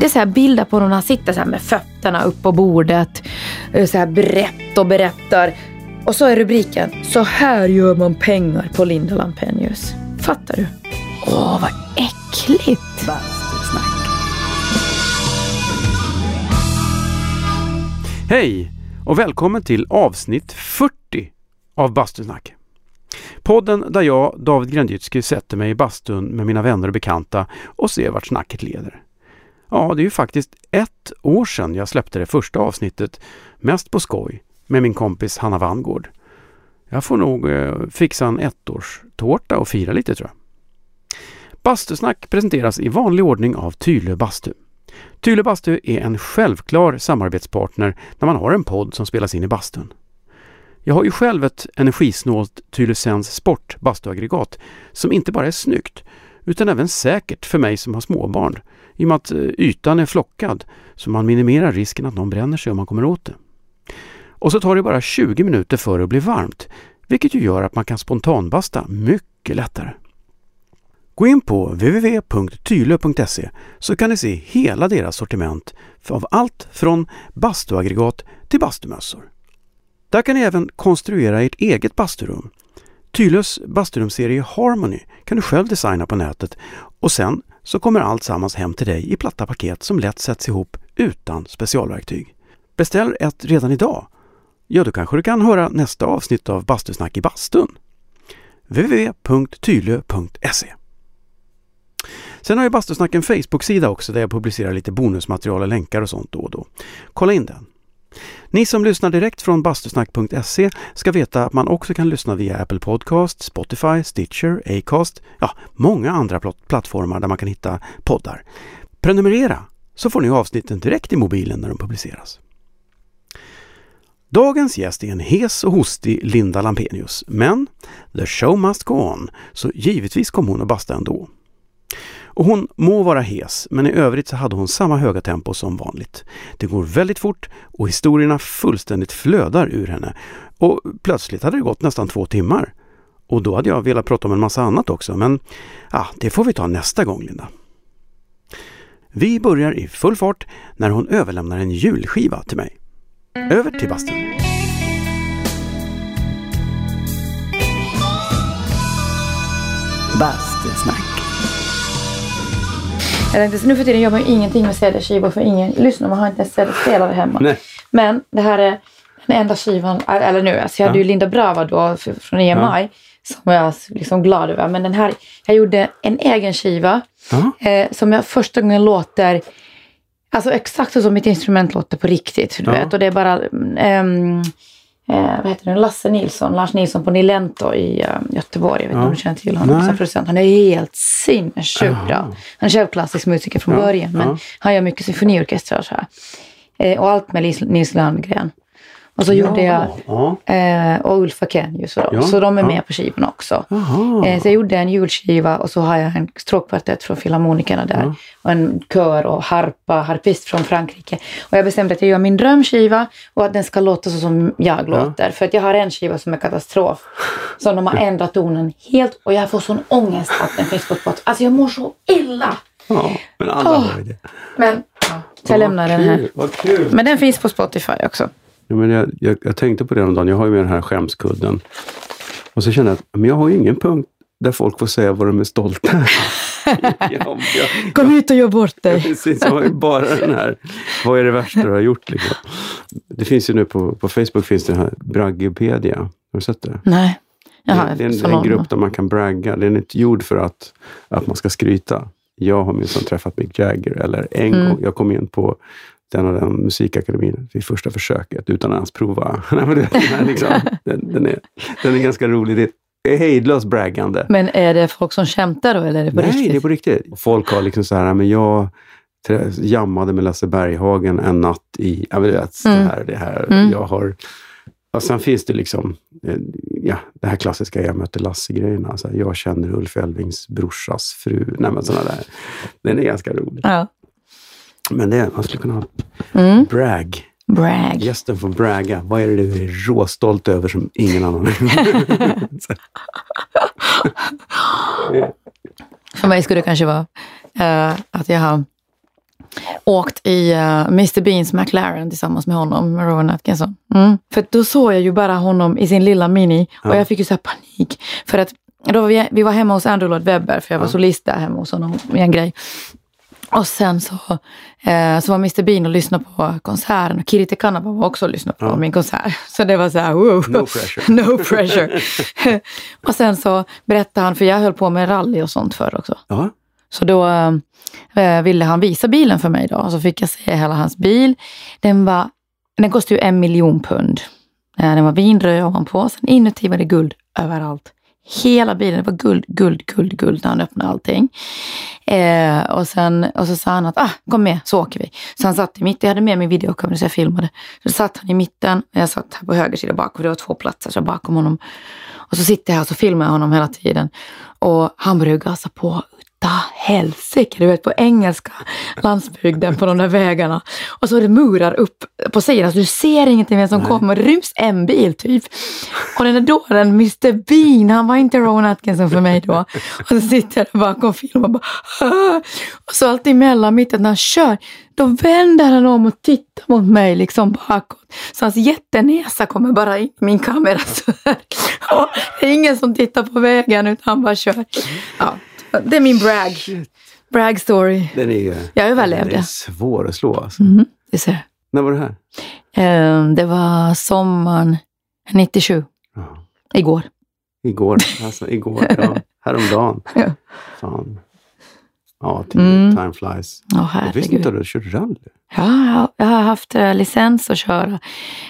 Det är så här bilder på honom när han sitter så här med fötterna upp på bordet. Eh, så här brett och berättar. Och så är rubriken Så här gör man pengar på Linda Lampenius. Fattar du? Åh, vad äckligt! Hej och välkommen till avsnitt 40 av Bastusnack. Podden där jag, David Grandjytski, sätter mig i bastun med mina vänner och bekanta och ser vart snacket leder. Ja, det är ju faktiskt ett år sedan jag släppte det första avsnittet, mest på skoj, med min kompis Hanna Vangård. Jag får nog eh, fixa en ettårstårta och fira lite tror jag. Bastusnack presenteras i vanlig ordning av Tylö Bastu. Tylö Bastu är en självklar samarbetspartner när man har en podd som spelas in i bastun. Jag har ju själv ett energisnålt Tylösands Sport bastuaggregat som inte bara är snyggt utan även säkert för mig som har småbarn i och med att eh, ytan är flockad så man minimerar risken att någon bränner sig om man kommer åt det. Och så tar det bara 20 minuter för det att bli varmt vilket ju gör att man kan spontanbasta mycket lättare. Gå in på www.tylö.se så kan ni se hela deras sortiment av allt från bastuaggregat till bastumössor. Där kan ni även konstruera ert eget basturum. Tylös basturumserie Harmony kan du själv designa på nätet och sen så kommer allt sammans hem till dig i platta paket som lätt sätts ihop utan specialverktyg. Beställ ett redan idag. Ja, då kanske du kan höra nästa avsnitt av Bastusnack i bastun. www.tylö.se Sen har ju Bastusnack en Facebook-sida också där jag publicerar lite bonusmaterial och länkar och sånt då och då. Kolla in den! Ni som lyssnar direkt från bastusnack.se ska veta att man också kan lyssna via Apple Podcast, Spotify, Stitcher, Acast, ja, många andra plattformar där man kan hitta poddar. Prenumerera så får ni avsnitten direkt i mobilen när de publiceras. Dagens gäst är en hes och hostig Linda Lampenius, men the show must go on, så givetvis kom hon att basta ändå. Och hon må vara hes, men i övrigt så hade hon samma höga tempo som vanligt. Det går väldigt fort och historierna fullständigt flödar ur henne. Och plötsligt hade det gått nästan två timmar. Och då hade jag velat prata om en massa annat också, men ja, det får vi ta nästa gång, Linda. Vi börjar i full fart när hon överlämnar en julskiva till mig. Över till bastun. Bastusnack. Tänkte, nu för tiden gör man ju ingenting med CD-skivor för ingen lyssnar. Man har inte ens CD-spelare hemma. Nej. Men det här är den enda skivan, eller nu, alltså jag hade Ja. ju Linda Brava då från EMI som jag är liksom glad över. Men den här, jag gjorde en egen skiva Ja, eh, som jag första gången låter Alltså exakt så som mitt instrument låter på riktigt. Du Ja. vet. Och det är bara ehm, eh, vad heter det? Lasse Nilsson, Lars Nilsson på Nilento i eh, Göteborg. Jag vet inte Ja. om du känner till honom Nej. som producent. Han är helt sinnessjukt bra. Han är själv klassisk musiker från Ja, början. Men han gör mycket symfoniorkestrar och så här. Eh, och allt med Nils Landgren. Och så gjorde jag, Ja. eh, och Ulf Akenius och dem. Ja, Så de är ja. med på skivan också. Eh, Så jag gjorde en julskiva och så har jag en stråkkvartett från Filharmonikerna där. Ja. Och en kör och harpa, harpist från Frankrike. Och jag bestämde att jag gör min drömskiva och att den ska låta så som jag låter. För att jag har en skiva som är katastrof. Som de har ändrat tonen helt och jag får sån ångest att den finns på Spotify. Alltså jag mår så illa. Ja, men alla Åh. har ju det. Men ja, så jag lämnar den här. Kul, Vad kul! Men den finns på Spotify också. Ja, men jag, jag, jag tänkte på det häromdagen. Jag har ju med den här skämskudden. Och så kände jag att men jag har ju ingen punkt där folk får säga vad de är stolta över. ja, Kom hit och gör bort Ja, dig. precis, jag har ju bara den här. Vad är det värsta du har gjort? Liksom. Det finns ju nu på, på Facebook finns det här Braggepedia. Har du sett det? Nej. Jaha, det, det är en, en grupp där man kan bragga. Den är inte gjord för att, att man ska skryta. Jag har minsann träffat Mick Jagger. Eller en Mm. gång, jag kom in på den och den musikakademin vid första försöket utan att ens prova. Nej, den, är liksom, den, den, är, den är ganska rolig. Det är hejdlöst braggande. Men är det folk som skämtar då eller är det på Nej, riktigt? det är på riktigt. Folk har liksom så här, men jag jammade med Lasse Berghagen en natt i, ja men du vet, Mm. det här, det här. Mm. Jag har, och sen finns det liksom, eh, ja, det här klassiska jag mötte Lasse-grejerna. Jag känner Ulf Elvings brorsas fru. Nej, men såna där. Den är ganska rolig. Ja. Men det, man skulle kunna ha Mm. brag. Brag. Gästen får bragga. Vad är det du är råstolt över som ingen annan För mig skulle det kanske vara eh, att jag har åkt i uh, Mr Beans McLaren tillsammans med honom, med Rowan Atkinson. Mm. För då såg jag ju bara honom i sin lilla Mini och Ja. jag fick ju så panik. För att då var vi, vi var hemma hos Andrew Lloyd Webber, för jag var Ja. solist där hemma hos honom med en grej. Och sen så, eh, så var Mr Bean och lyssnade på konserten och Kiri Te Kanava var också och lyssnade på Ja. min konsert. Så det var så här, wow. No pressure. no pressure. och sen så berättade han, för jag höll på med rally och sånt förr också. Ja, Så då eh, ville han visa bilen för mig då. Så fick jag se hela hans bil. Den, var, den kostade ju en miljon pund. Eh, den var vinröd ovanpå. Sen inuti var det guld överallt. Hela bilen det var guld, guld, guld, guld när han öppnade allting. Eh, och, sen, och så sa han att ah, kom med så åker vi. Så han satt i mitten, jag hade med min videokamera så jag filmade. Så satt han i mitten, jag satt här på höger sida bakom, det var två platser så bakom honom. Och så sitter jag här och så filmar jag honom hela tiden. Och han började gasa på utta helsike, du vet på engelska landsbygden på de där vägarna. Och så är det murar upp på sidan så du ser ingenting vem som Nej. kommer. Det ryms en bil typ. Och den där dåren, Mr Bean, han var inte Rowan Atkinson för mig då. Och så sitter jag bakom och filmar och bara "Åh!" Och så allt emellan, mitt när han kör, då vänder han om och tittar mot mig liksom bakåt. Så hans jättenäsa kommer bara in i min kamera så här. Och det är ingen som tittar på vägen utan han bara kör. Ja, det är min brag. Brag story. den är ju Jag överlevde. Den är svår att slå alltså. Mhm, det ser jag. När var det här? Ehm, Det var sommaren 97, Ja. igår. Igår, alltså igår, ja. Häromdagen. Ja. Fan. Ja, tid, Mm. time flies. Åh Jag visste inte att du kört rally. Ja, jag har haft eh, licens att köra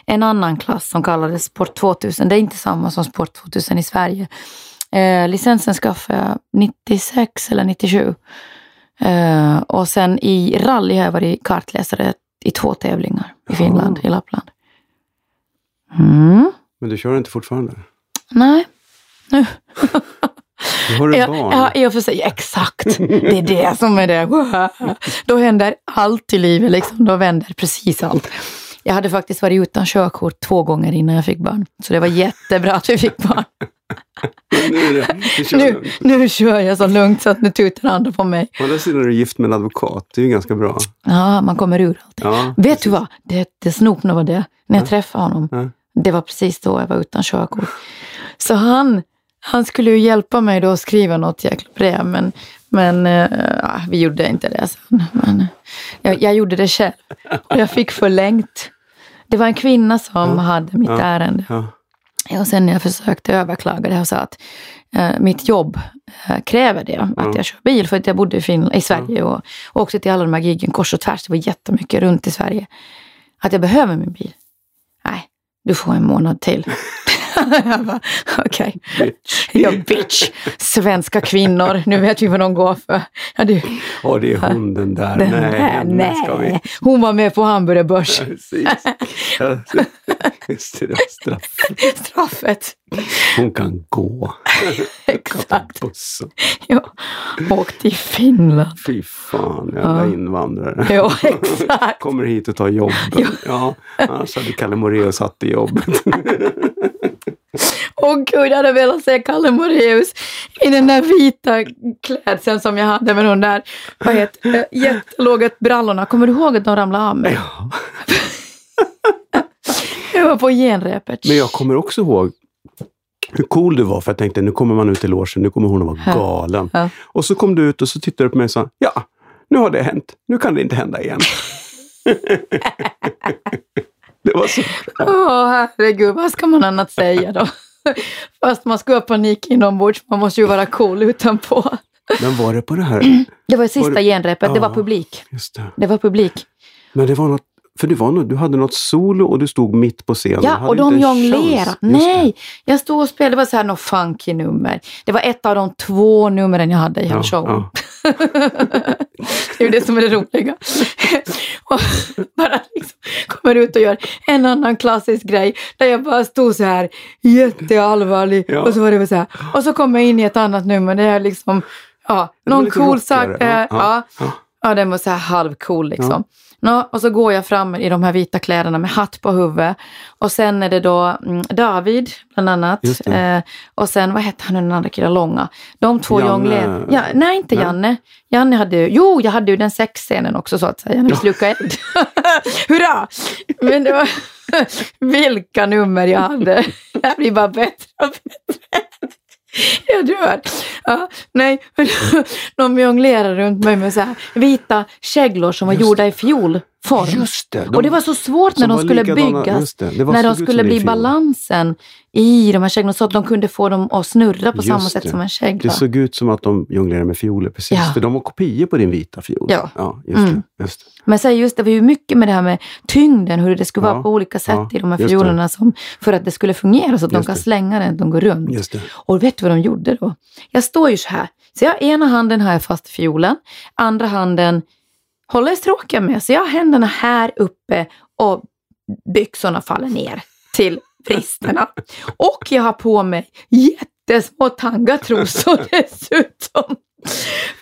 en annan klass som kallades Sport 2000. Det är inte samma som Sport 2000 i Sverige. Eh, licensen skaffade jag 96 eller 97. Eh, och sen i rally har jag varit kartläsare i två tävlingar i Finland, Jaha. i Lappland. Mm. Men du kör inte fortfarande? Nej, nu. Nu har du Ja, barn. ja, i och för sig, exakt. Det är det som är det. Då händer allt i livet, liksom. då vänder precis allt. Jag hade faktiskt varit utan körkort två gånger innan jag fick barn. Så det var jättebra att vi fick barn. Men nu det, du kör Nu, nu kör jag så lugnt så att nu tutar andra på mig. Å andra sidan är du gift med en advokat. Det är ju ganska bra. Ja, man kommer ur allting. Ja, Vet du vad? Det, det snopen var det. När jag träffade honom. Ja. Det var precis då jag var utan körkort. Så han, han skulle ju hjälpa mig då att skriva något jäkla brev. Men, men ja, vi gjorde inte det sen. Men, eh, jag, jag gjorde det själv. Och jag fick förlängt. Det var en kvinna som hade mitt Ja. ärende. Och sen när jag försökte överklaga det och sa att eh, mitt jobb eh, kräver det, att jag kör bil. För att jag bodde i, Finland, i Sverige och, och åkte till alla de här giggen kors och tvärs. Det var jättemycket runt i Sverige. Att jag behöver min bil. Nej, du får en månad till. okej. Bitch. Ja, bitch. Svenska kvinnor, nu vet vi vad de går för. Ja, du, Ja, det är hon den där. den nej, där, henne ska vi. nej. Hon var med på hamburgerbörs. Ja, Just det, det straff. Straffet. Hon kan gå. Exakt. Ja. Åk till Finland. Fy fan, jävla Ja. invandrare. Ja, exakt. Kommer hit och tar jobben. Ja, annars hade Kalle Moraeus satt i jobbet. Åh gud, jag hade velat se Kalle Moraeus i den där vita klädseln som jag hade med de där vad heter, det, jättelåga brallorna. Kommer du ihåg att de ramlade av mig? Ja. Jag var på genrepet. Men jag kommer också ihåg hur cool du var för jag tänkte nu kommer man ut i logen, nu kommer hon att vara galen. Ja. Och så kom du ut och så tittade du på mig och sa ja, nu har det hänt. Nu kan det inte hända igen. det var så. Åh herregud, vad ska man annat säga då? Fast man ska ha panik inombords, man måste ju vara cool utanpå. Men var det på det här? Det var sista Var det- genrepet, det var Ja. publik. Just det. Det var publik. Men det var något, för det var något, du hade något solo och du stod mitt på scenen. Ja, och de jonglerade. Nej, jag stod och spelade, det var så här något funky nummer. Det var ett av de två numren jag hade i hela Ja, showen. ja. Det är det som är det roliga. och bara liksom kommer ut och gör en annan klassisk grej där jag bara stod så här jätteallvarlig Ja. och så var det så här. Och så kom jag in i ett annat nummer där jag liksom, ja, någon cool sak. eh, Ja, ja. Ja, den var så här halvcool liksom. Nå, och så går jag fram i de här vita kläderna med hatt på huvudet. Och sen är det då mm, David, bland annat. Eh, och sen, vad hette han nu den andra killen, långa? De två Janne. jonglerade. Ja, nej, inte Nej. Janne. Janne hade ju, jo, jag hade ju den sexscenen också så att säga, vi slukade eld. Hurra! Men det var, vilka nummer jag hade. Det blir bara bättre och bättre. Jag dör. Ja, nej, de jonglerade runt mig med så här vita käglor som var Just gjorda i fiolform. Just det! de- och det var så svårt när de skulle likadana- byggas. det, det När de skulle bli film. balansen i de här käglorna så att de kunde få dem att snurra på samma Just sätt det. som en Det kägla. såg ut som att de jonglerade med fioler, precis. Ja. För de var kopior på din vita fiol. Ja. ja just Mm. det. Just det. Men så just det var ju mycket med det här med tyngden, hur det skulle Ja, vara på olika sätt i de här det. fiolerna som, för att det skulle fungera så att de Just kan det. slänga den, de går runt. Det. Och vet du vad de gjorde då? Jag står ju så här. Så jag, ena handen har jag fast fiolen, andra handen håller stråken med. Så jag har händerna här uppe och byxorna faller ner till bristerna. Och jag har på mig jättesmå tangatrosor dessutom.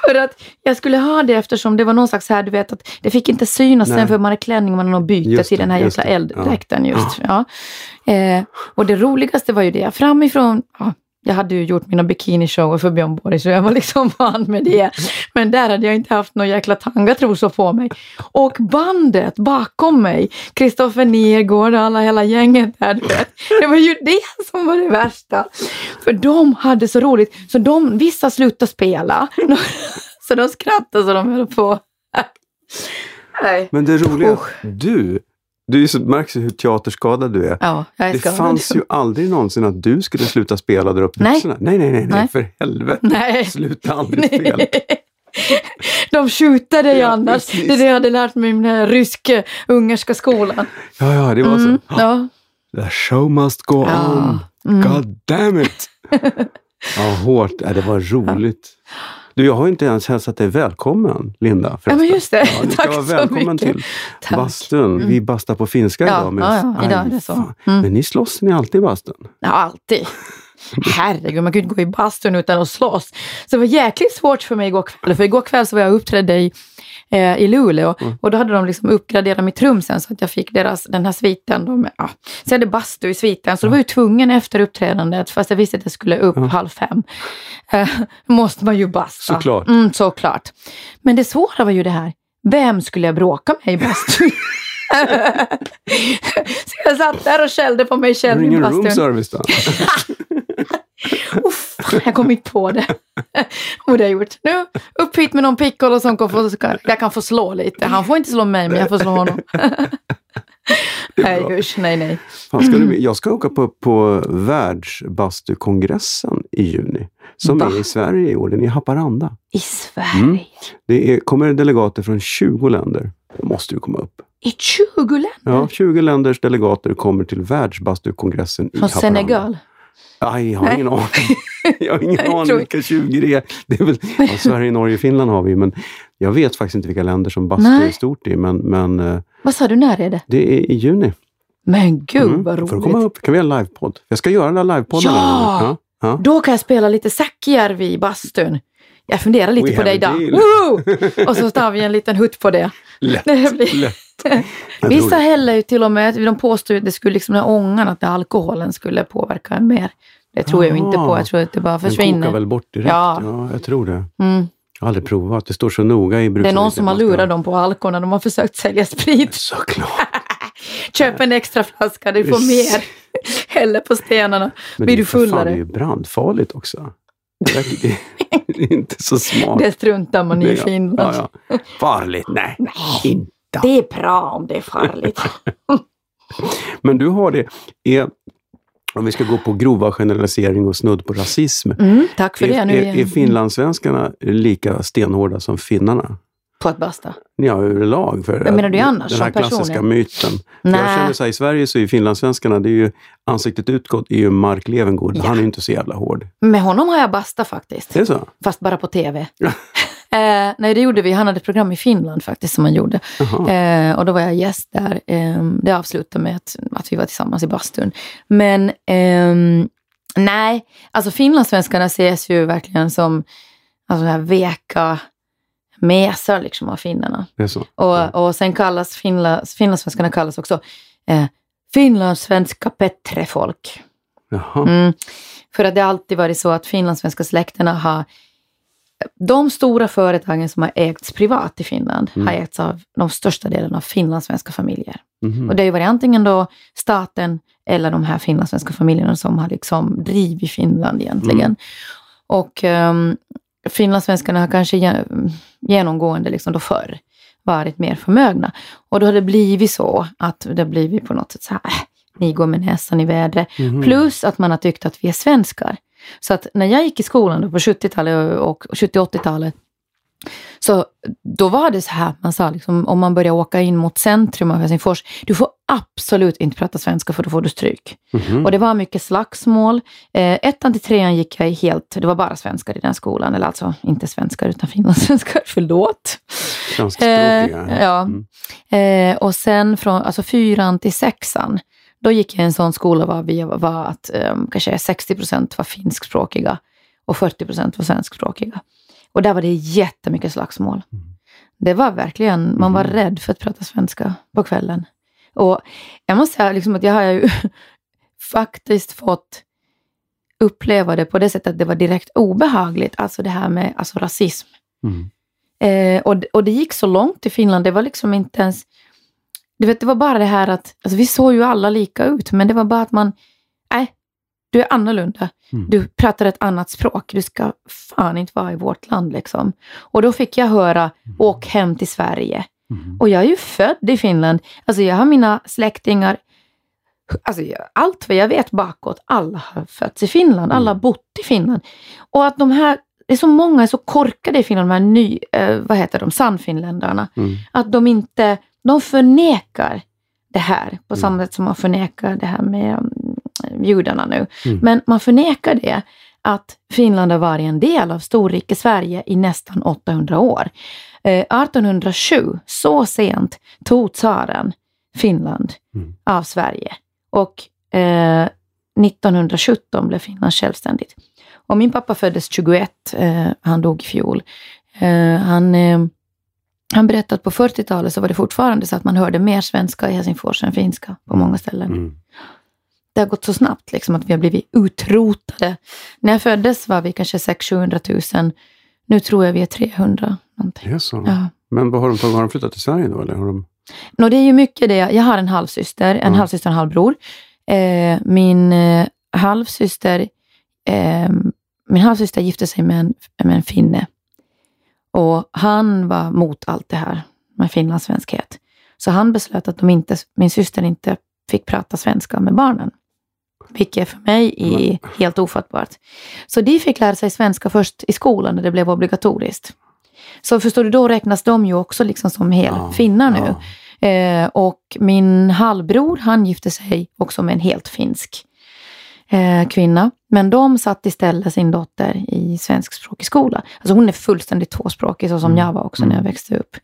För att jag skulle ha det eftersom det var någon slags här, du vet att det fick inte synas Nej. sen för man hade klänning man har byte Just till den här jäkla elddräkten just. Ja. Eh, och det roligaste var ju det, framifrån, ja, jag hade ju gjort mina bikinishower för Björn Borg så jag var liksom van med det. Men där hade jag inte haft några jäkla tangatrosor på mig. Och bandet bakom mig, Kristoffer Nergård och alla, hela gänget där, du vet. Det var ju det som var det värsta. För de hade så roligt, så de, vissa slutade spela. Så de skrattade så de höll på. Nej. Men det roliga, Usch. du, du är så, märks ju hur teaterskadad du är. Ja, jag är Det skadad. fanns ju aldrig någonsin att du skulle sluta spela och dra upp Nej. byxorna. Nej, nej, nej, nej, Nej. för helvete. Nej. Sluta aldrig spela. De skjuter dig Ja, annars. precis. Det är det jag hade lärt mig i den här rysk-ungerska skolan. Ja, ja, det var Mm, så. ja. The show must go Ja. on. Mm. God damn it! ja, hårt. Ja, det var roligt. Du, jag har inte ens hälsat dig välkommen, Linda. ja, men just det. Ja, du ska Tack vara så välkommen mycket. till Tack. bastun. Vi bastar på finska Ja, idag. Men, ja, ja, idag är Aj, det så. Mm. Men ni slåss ni alltid i bastun? Ja, alltid. Herregud, man kan ju inte gå i bastun utan att slåss. Så det var jäkligt svårt för mig igår kväll. För igår kväll så var jag uppträdde i, eh, i Luleå Mm. och då hade de liksom uppgraderat mitt rum sen så att jag fick deras, den här sviten. De, ja. Så jag hade bastu i sviten, så då var jag tvungen efter uppträdandet, fast jag visste att jag skulle upp halv fem, eh, måste man ju basta. Såklart. Mm, såklart. Men det svåra var ju det här, vem skulle jag bråka med i bastun? så jag satt där och skällde på mig själv i bastun. room service då. Uff, jag kom inte på det. Och det har jag gjort. Nu, upp hit med någon piccolo som kan få, jag kan få slå lite. Han får inte slå mig, men jag får slå honom. nej, usch, nej, nej. Fan, ska du, jag ska åka på, på världsbastukongressen i juni. Som Va? är i Sverige i år. Den är i Haparanda. I Sverige? Mm. Det är, kommer delegater från 20 länder. Då måste du komma upp. I 20 länder? Ja, 20 länders delegater kommer till världsbastukongressen i Från Haparanda. Senegal? Aj, jag har Nej. ingen aning. Jag har ingen aning vilka 20 det är. det är väl, ja, Sverige, Norge, Finland har vi, men jag vet faktiskt inte vilka länder som bastu är stort i. Men, men eh, Vad sa du, när är det? det är i juni. Men gud Mm. vad roligt. komma upp? Kan vi göra en livepodd? Jag ska göra den där livepodden. Ja! ja. ja. Då kan jag spela lite Säckjärvi i bastun. Jag funderar lite We på deal. Woo! Och så tar vi en liten hutt på det. Lätt. Det. Jag Vissa det. häller ju till och med, de påstår ju att det skulle liksom, den ångan, att alkoholen skulle påverka en mer. Det tror jag ju inte på, jag tror att det bara Den kokar försvinner. väl bort direkt? Ja. Ja. jag tror det. Mm. Jag har aldrig provat. Det står så noga i Det är någon som har lurat dem på alkohol när de har försökt sälja sprit. Såklart. Köp en extra flaska, du får mer. Häller på stenarna. Men Blir det du för fan, Det är fullare? ju brandfarligt också. Det är inte så smart. Det struntar man i i Finland. Ja, ja. Farligt? Nej, inte. Det är bra om det är farligt. Men du har det. Är, om vi ska gå på grova generalisering och snudd på rasism. Mm, tack för är, det. Nu är, är är finlandssvenskarna lika stenhårda som finnarna? På att basta. Ja, överlag. För Vad menar du annars, Den här klassiska myten. För Jag Nej. känner så här, i Sverige så är ju finlandssvenskarna, det är ju ansiktet utåt är ju Mark Levengood. Ja. Han är ju inte så jävla hård. Med honom har jag basta faktiskt. Det är så? Fast bara på tv. Eh, nej, det gjorde vi. Han hade ett program i Finland faktiskt som han gjorde. Eh, och då var jag gäst där. Eh, det avslutade med att, att vi var tillsammans i bastun. Men ehm, nej, alltså finlandssvenskarna ses ju verkligen som alltså, så här veka mesar liksom av finnarna. Och, och sen kallas finla, finlandssvenskarna kallas också eh, finlandssvenska Petrefolk. Mm. För att det alltid varit så att finlandssvenska släkterna har de stora företagen som har ägts privat i Finland Mm. har ägts av de största delen av finlandssvenska familjer. Mhm. Och det har ju varit antingen då staten eller de här finlandssvenska familjerna som har liksom drivit Finland egentligen. Mm. Och um, finlandssvenskarna har kanske ge- genomgående liksom då förr varit mer förmögna. Och då har det blivit så att det har blivit på något sätt så här, äh, ni går med näsan i vädret. Mhm. Plus att man har tyckt att vi är svenskar. Så att när jag gick i skolan då på 70-talet och 70-80-talet så då var det så här, man sa liksom, om man börjar åka in mot centrum av Helsingfors, du får absolut inte prata svenska för då får du stryk. Mhm. Och det var mycket slagsmål. Eh, ettan till trean gick jag helt, det var bara svenskar i den skolan, eller alltså inte svenskar utan finlandssvenskar, förlåt. Svenskspråkiga. Eh, ja. Mm. Eh, och sen från alltså fyran till sexan, då gick jag i en sån skola var vi var att eh, kanske 60 procent var finskspråkiga och 40 procent var svenskspråkiga. Och där var det jättemycket slagsmål. Mm. Det var verkligen, man var Mhm. rädd för att prata svenska på kvällen. Och jag måste säga liksom att jag har ju faktiskt fått uppleva det på det sättet att det var direkt obehagligt, alltså det här med alltså rasism. Mm. Eh, och, och det gick så långt i Finland, det var liksom inte ens... Du vet, det var bara det här att, alltså vi såg ju alla lika ut, men det var bara att man, nej, du är annorlunda. Mm. Du pratar ett annat språk, du ska fan inte vara i vårt land liksom. Och då fick jag höra, åk hem till Sverige. Mm. Och jag är ju född i Finland. Alltså jag har mina släktingar, alltså allt vad jag vet bakåt, alla har fötts i Finland, alla har Mm. bott i Finland. Och att de här, det är så många så korkade i Finland, de här ny, eh, vad heter de, sannfinländarna, Mm. att de inte, de förnekar det här på Mm. samma sätt som man förnekar det här med mm, judarna nu. Mm. Men man förnekar det att Finland har varit en del av storrike Sverige i nästan 800 år. Eh, 1807, så sent, tog tsaren Finland Mm. av Sverige. Och eh, 1917 blev Finland självständigt. Och min pappa föddes 21, eh, han dog i fjol. Eh, han, eh, han berättade att på 40-talet så var det fortfarande så att man hörde mer svenska i Helsingfors än finska på många ställen. Mm. Det har gått så snabbt liksom, att vi har blivit utrotade. När jag föddes var vi kanske 600-700 000. Nu tror jag vi är 300 någonting. Det är så? Ja. Men vad har de, har de flyttat till Sverige då? Eller har de... Nå, det är ju mycket det. Jag har en halvsyster, en Mm. halvsyster och en halvbror. Eh, min eh, halvsyster eh, min halvsyster gifte sig med en, med en finne. Och han var mot allt det här med finlandssvenskhet. Så han beslöt att de inte, min syster inte fick prata svenska med barnen. Vilket för mig är helt ofattbart. Så de fick lära sig svenska först i skolan när det blev obligatoriskt. Så förstår du, då räknas de ju också liksom som hel Ja, finnar nu. Eh, och min halvbror, han gifte sig också med en helt finsk eh, kvinna. Men de satt istället sin dotter i svenskspråkig skola. Alltså hon är fullständigt tvåspråkig, så som Mm. jag var också när jag växte upp.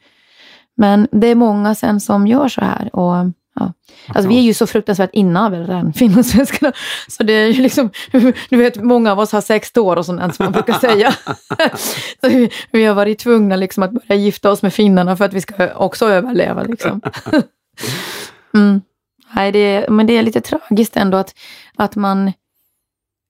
Men det är många sen som gör så här. Och, ja. Alltså vi är ju så fruktansvärt inavel, finlandssvenskarna. Så det är ju liksom, du vet, många av oss har sex år och sånt som man brukar säga. så vi, vi har varit tvungna liksom att börja gifta oss med finnarna för att vi ska också överleva. Liksom. mm. Nej, det är, men det är lite tragiskt ändå att, att man,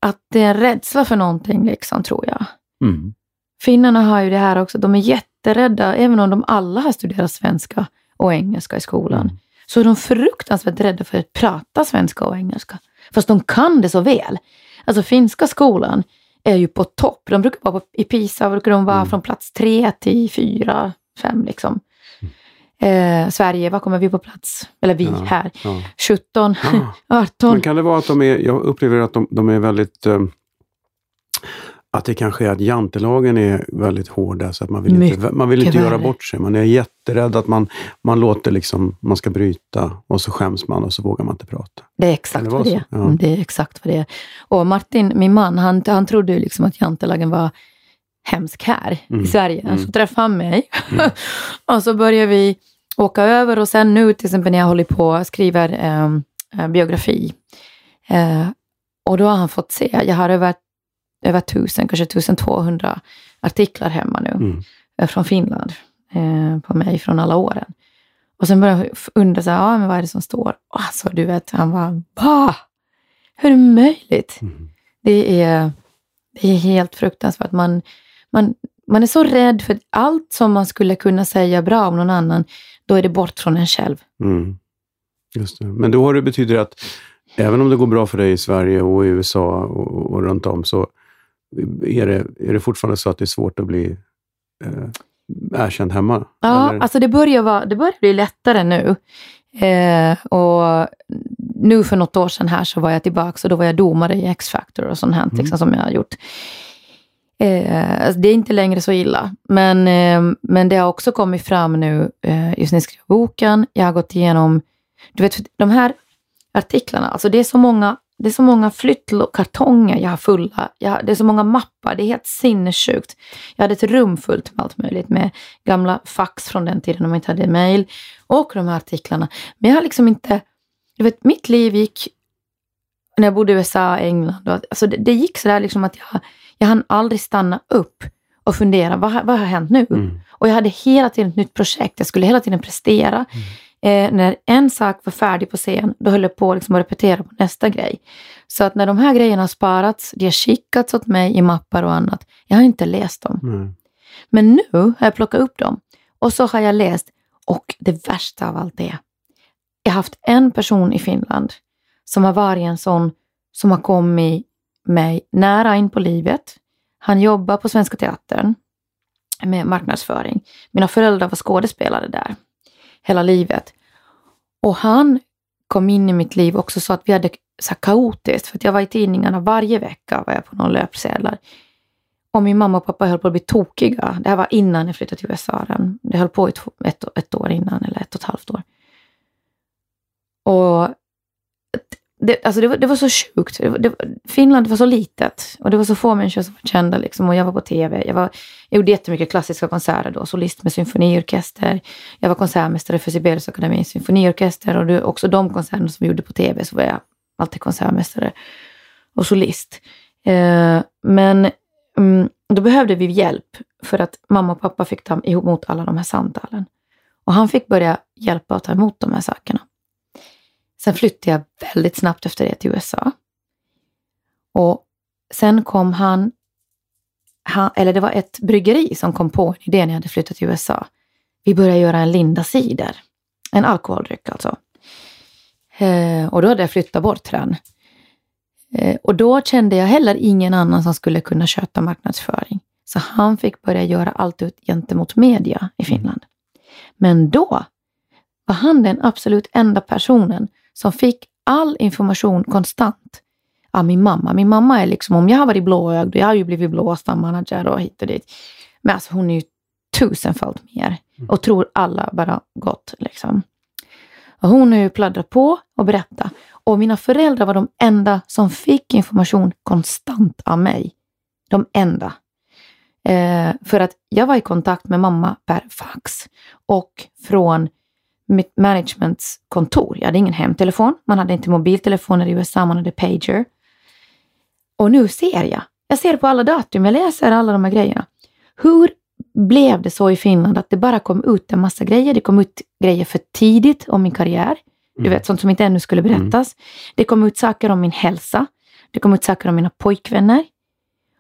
att det är en rädsla för någonting liksom, tror jag. Mm. Finnarna har ju det här också, de är jätterädda, även om de alla har studerat svenska och engelska i skolan, Mm. Så är de fruktansvärt rädda för att prata svenska och engelska. Fast de kan det så väl. Alltså finska skolan är ju på topp. De brukar vara på, i PISA brukar de vara Mm. från plats tre till fyra, fem liksom. Eh, Sverige, vad kommer vi på plats? Eller vi Ja, här. Ja. 17, Ah. 18. Men kan det vara att de är, jag upplever att de, de är väldigt eh, att det kanske är att jantelagen är väldigt hårda så att man vill inte, man vill inte göra bort sig. Man är jätterädd att man, man låter liksom, man ska bryta och så skäms man och så vågar man inte prata. Det är exakt vad det är. Ja. Mm, Det är exakt vad det är. Och Martin, min man, han, han trodde ju liksom att jantelagen var hemsk här Mm. i Sverige. Mm. Så träffade han mig. Mm. och så började vi åka över och sen nu till exempel när jag håller på och skriver eh, eh, biografi. Eh, och då har han fått se, jag har över, över tusen, kanske 1200 artiklar hemma nu. Mm. eh, från Finland eh, på mig från alla åren. Och sen började jag undra, så här, ja, men vad är det som står? Alltså, du vet, han var bah! Hur är det möjligt? Mm. Det är, det är helt fruktansvärt. Man, man, man är så rädd för allt som man skulle kunna säga bra om någon annan, då är det bort från en själv. Mm. Just det. Men då har det betyder att även om det går bra för dig i Sverige och i USA och, och runt om så är det, är det fortfarande så att det är svårt att bli eh, erkänd hemma? Ja, Eller? alltså det börjar, vara, det börjar bli lättare nu. Eh, och nu för något år sedan här så var jag tillbaka och då var jag domare i X-Factor och sånt här Mm. liksom, som jag har gjort. Eh, alltså det är inte längre så illa, men, eh, men det har också kommit fram nu, eh, just när jag skrev boken, jag har gått igenom, du vet, de här artiklarna, alltså det är så många, det är så många flyttkartonger jag har fulla, jag, det är så många mappar, det är helt sinnessjukt. Jag hade ett rum fullt med allt möjligt, med gamla fax från den tiden när man inte hade mail och de här artiklarna. Men jag har liksom inte, du vet, mitt liv gick, när jag bodde i USA, England, och, alltså det, det gick sådär liksom att jag, jag hann aldrig stanna upp och fundera, vad, har- vad har hänt nu? Mm. Och jag hade hela tiden ett nytt projekt, jag skulle hela tiden prestera. Eh, när en sak var färdig på scen, då höll jag på liksom att repetera på nästa grej. Så att när de här grejerna har sparats, de har skickats åt mig i mappar och annat, jag har inte läst dem. Nej. Men nu har jag plockat upp dem och så har jag läst och det värsta av allt är, jag har haft en person i Finland som har varit en sån som har kommit mig nära in på livet. Han jobbar på Svenska Teatern med marknadsföring. Mina föräldrar var skådespelare där hela livet. Och han kom in i mitt liv också så att vi hade så här kaotiskt, för att jag var i tidningarna varje vecka, var jag på någon löpsedlar. Och min mamma och pappa höll på att bli tokiga. Det här var innan jag flyttade till USA. Det höll på i ett, ett år innan, eller ett och ett halvt år. Och det, alltså det, var, det var så sjukt. Det, var- det, Finland var så litet och det var så få människor som var kända. Liksom, och jag var på tv. Jag, var, jag gjorde jättemycket klassiska konserter då, solist med symfoniorkester. Jag var konsertmästare för Sibeliusakademins symfoniorkester och det, också de konserterna som vi gjorde på tv så var jag alltid konsertmästare och solist. Eh, men mm, då behövde vi hjälp för att mamma och pappa fick ta emot alla de här samtalen. Och han fick börja hjälpa och ta emot de här sakerna. Sen flyttade jag väldigt snabbt efter det till USA. Och sen kom han, han, eller det var ett bryggeri som kom på en idé när jag hade flyttat till USA. Vi började göra en Linda cider, en alkoholdryck alltså. Eh, och då hade jag flyttat bort den. Eh, och då kände jag heller ingen annan som skulle kunna sköta marknadsföring. Så han fick börja göra allt ut gentemot media i Finland. Men då var han den absolut enda personen som fick all information konstant av min mamma. Min mamma är liksom, om jag har varit blåögd, jag har ju blivit blåstamanager och hit och dit. Men alltså hon är ju tusenfalt mer och tror alla bara gott. Liksom. Och hon har ju pladdrat på och berättat. Och mina föräldrar var de enda som fick information konstant av mig. De enda. Eh, för att jag var i kontakt med mamma per fax och från mitt managements kontor. Jag hade ingen hemtelefon, man hade inte mobiltelefoner i USA, man hade pager. Och nu ser jag, jag ser på alla datum, jag läser alla de här grejerna. Hur blev det så i Finland att det bara kom ut en massa grejer? Det kom ut grejer för tidigt om min karriär. Du Mm. vet, sånt som inte ännu skulle berättas. Det kom ut saker om min hälsa. Det kom ut saker om mina pojkvänner.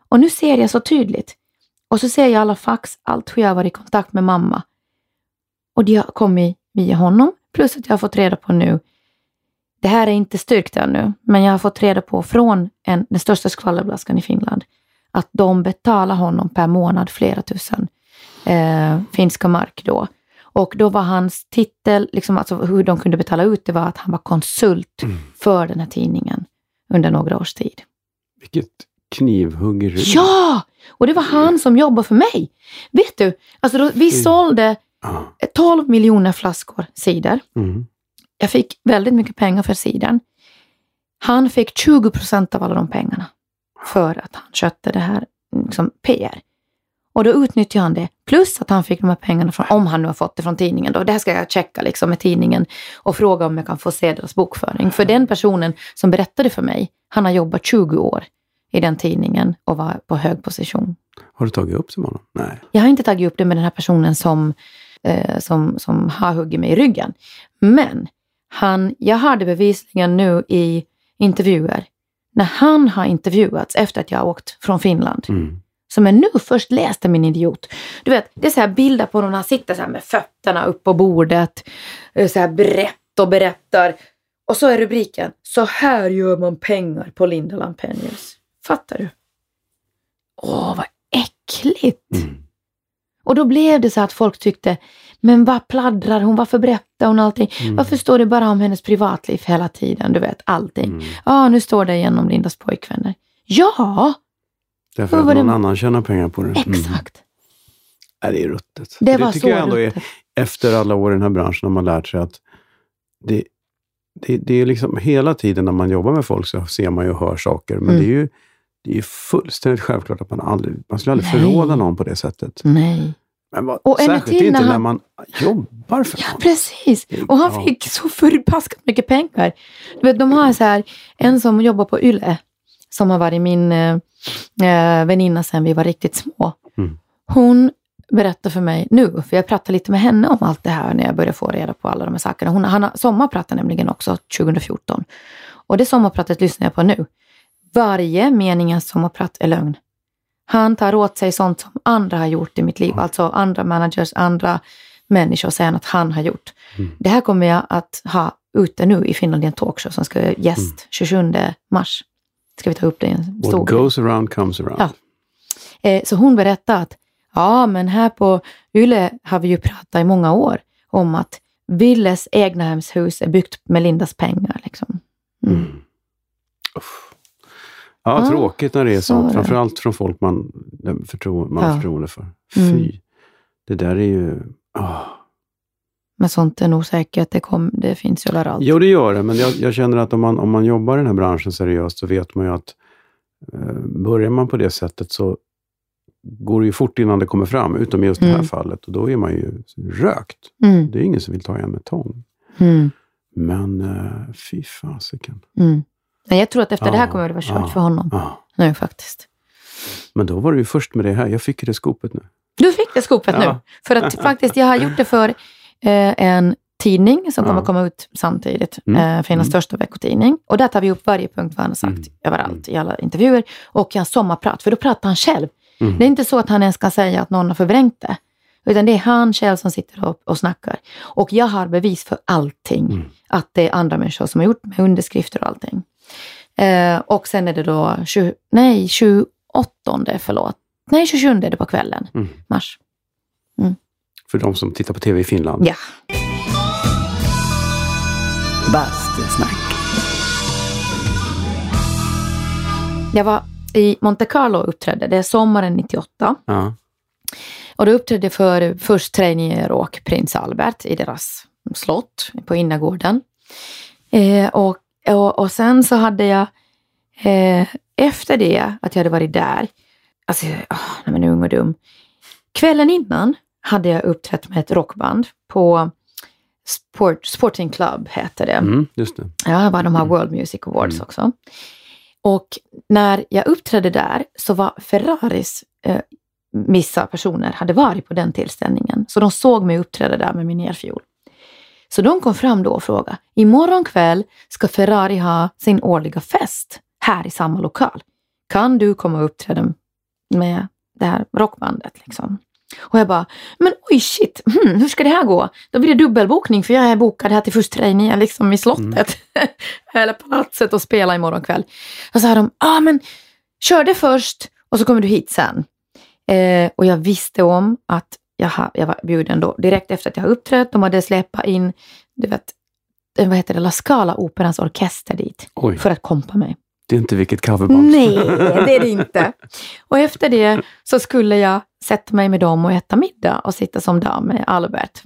Och nu ser jag så tydligt. Och så ser jag alla fax, allt hur jag varit i kontakt med mamma. Och det har kommit via honom. Plus att jag har fått reda på nu, det här är inte styrkt ännu, men jag har fått reda på från en, den största skvallerblaskan i Finland, att de betalar honom per månad flera tusen eh, finska mark då. Och då var hans titel, liksom, alltså hur de kunde betala ut det var att han var konsult Mm. för den här tidningen under några års tid. Vilket knivhuggeri. Ja! Och det var han som jobbade för mig. Vet du, alltså då, vi Mm. sålde Ja. 12 miljoner flaskor cider. Mm. Jag fick väldigt mycket pengar för cidern. Han fick 20 procent av alla de pengarna för att han skötte det här liksom, PR. Och då utnyttjade han det. Plus att han fick de här pengarna, från, om han nu har fått det från tidningen. Då. Det här ska jag checka liksom, med tidningen och fråga om jag kan få se deras bokföring. För den personen som berättade för mig, han har jobbat 20 år i den tidningen och var på hög position Har du tagit upp det med honom? Nej. Jag har inte tagit upp det med den här personen som, eh, som, som har huggit mig i ryggen. Men han, jag har det bevisligen nu i intervjuer. När han har intervjuats efter att jag har åkt från Finland. Mm. Som jag nu först läste min idiot. Du vet, det är så här bilder på honom han sitter så här med fötterna upp på bordet. eh, Så här brett och berättar. Och så är rubriken Så här gör man pengar på Linda Lampenius. Fattar du? Åh, vad äckligt! Mm. Och då blev det så att folk tyckte, men vad pladdrar hon? Varför berättar hon allting? Mm. Varför står det bara om hennes privatliv hela tiden? Du vet, allting. Mm. Ja, nu står det igen om Lindas pojkvänner. Ja, Därför att någon det- annan tjänar pengar på det. Mm. exakt. Nej, det är ruttet. Det var tycker så jag ändå är, ruttet. efter alla år i den här branschen har man lärt sig att det, det, det är liksom hela tiden när man jobbar med folk så ser man ju och hör saker. Men Mm. det är ju det är ju fullständigt självklart att man aldrig, man skulle aldrig Nej. förråda någon på det sättet. Nej. Men vad, Och särskilt inte när han- man jobbar för Ja, någon. precis. Och han Ja. fick så förbaskat mycket pengar. Du vet, de har så här, en som jobbar på Yle, som har varit min eh, eh, väninna sedan vi var riktigt små. Mm. Hon berättar för mig nu, för jag pratade lite med henne om allt det här när jag började få reda på alla de här sakerna. Hon, han har sommarpratat nämligen också 2014. Och det sommarpratet lyssnar jag på nu. Varje mening i hans sommarprat är lögn. Han tar åt sig sånt som andra har gjort i mitt liv. Alltså andra managers, andra människor säger att han har gjort. Mm. Det här kommer jag att ha ute nu i Finland i en talkshow som ska gäst Mm. 27 mars. Ska vi ta upp det i en stor What goes around comes around. Ja. Eh, Så hon berättade att ja, men här på Yle har vi ju pratat i många år om att Willes egnahemshus är byggt med Lindas pengar. Liksom. Mm. Mm. Ja, Ja, tråkigt när det är så sånt. det. Framförallt från folk man, förtro, man har Ja. förtroende för. Mm. Fy. Det där är ju... ah. Men sånt är nog säkert, det, kom, det finns ju överallt. Jo, det gör det, men jag, jag känner att om man, om man jobbar i den här branschen seriöst så vet man ju att eh, börjar man på det sättet så går det ju fort innan det kommer fram, utom i just det här Mm. fallet. Och då är man ju rökt. Mm, Det är ingen som vill ta en med tång. mm, Men eh, fy fasiken. mm. Nej, Jag tror att efter det här Ja, kommer det vara kört ja. för honom Ah. nu faktiskt. Men då var det ju först med det här. Jag fick det skopet nu. Du fick det skopet Ja. nu. För att faktiskt, jag har gjort det för eh, en tidning som kommer Ja. komma ut samtidigt. Mm. Eh, Finlands Mm. största veckotidning. Och där tar vi upp varje punkt vad han har sagt Mm. överallt i alla intervjuer. Och hans sommarprat, för då pratar han själv. Mm. Det är inte så att han ens kan säga att någon har förvrängt det. Utan det är han själv som sitter och, och snackar. Och jag har bevis för allting. Mm. Att det är andra människor som har gjort med underskrifter och allting. Eh, och sen är det då 20, nej, 28, förlåt. Nej, 27 är det på kvällen. Mm. Mars. För de som tittar på TV i Finland. Ja. Bastusnack. Jag var i Monte Carlo och uppträdde. Det är sommaren 98. Ja. Och då uppträdde jag för först Trainier och prins Albert i deras slott på innergården. Eh, och, och, och sen så hade jag eh, efter det, att jag hade varit där, alltså, oh, nej men ung och dum. Kvällen innan hade jag uppträtt med ett rockband på Sport, Sporting Club, heter det. Mm, just det. Ja, det var de här World Music Awards Mm. också. Och när jag uppträdde där så var Ferraris eh, vissa personer hade varit på den tillställningen. Så de såg mig uppträda där med min elfiol. Så de kom fram då och frågade, imorgon kväll ska Ferrari ha sin årliga fest här i samma lokal. Kan du komma och uppträda med det här rockbandet? Liksom? Och jag bara, men oj shit, hmm, hur ska det här gå? Då blir det dubbelbokning för jag är bokad här till först trainee liksom i slottet. Eller palatset och spela imorgon kväll. Och så sa de, ja ah, men kör det först och så kommer du hit sen. Eh, och jag visste om att jag, ha, jag var bjuden då direkt efter att jag har uppträtt. De hade släpat in, du vet, eh, vad heter det, La Scala Operans orkester dit Oj, för att kompa mig. det är inte vilket coverband. Nej, det är det inte. Och efter det så skulle jag sätta mig med dem och äta middag och sitta som dam med Albert.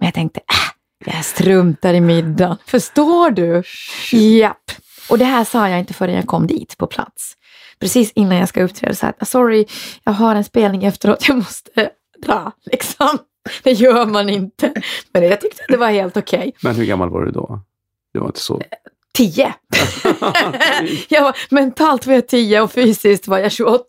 Men jag tänkte, äh, jag struntar i middagen. Förstår du? Japp. Och det här sa jag inte förrän jag kom dit på plats. Precis innan jag ska uppträda så här, sorry, jag har en spelning efteråt, jag måste dra. Liksom. Det gör man inte. Men jag tyckte att det var helt okej. Men hur gammal var du då? Det var inte så... 10. jag var, mentalt var jag 10 och fysiskt var jag 28.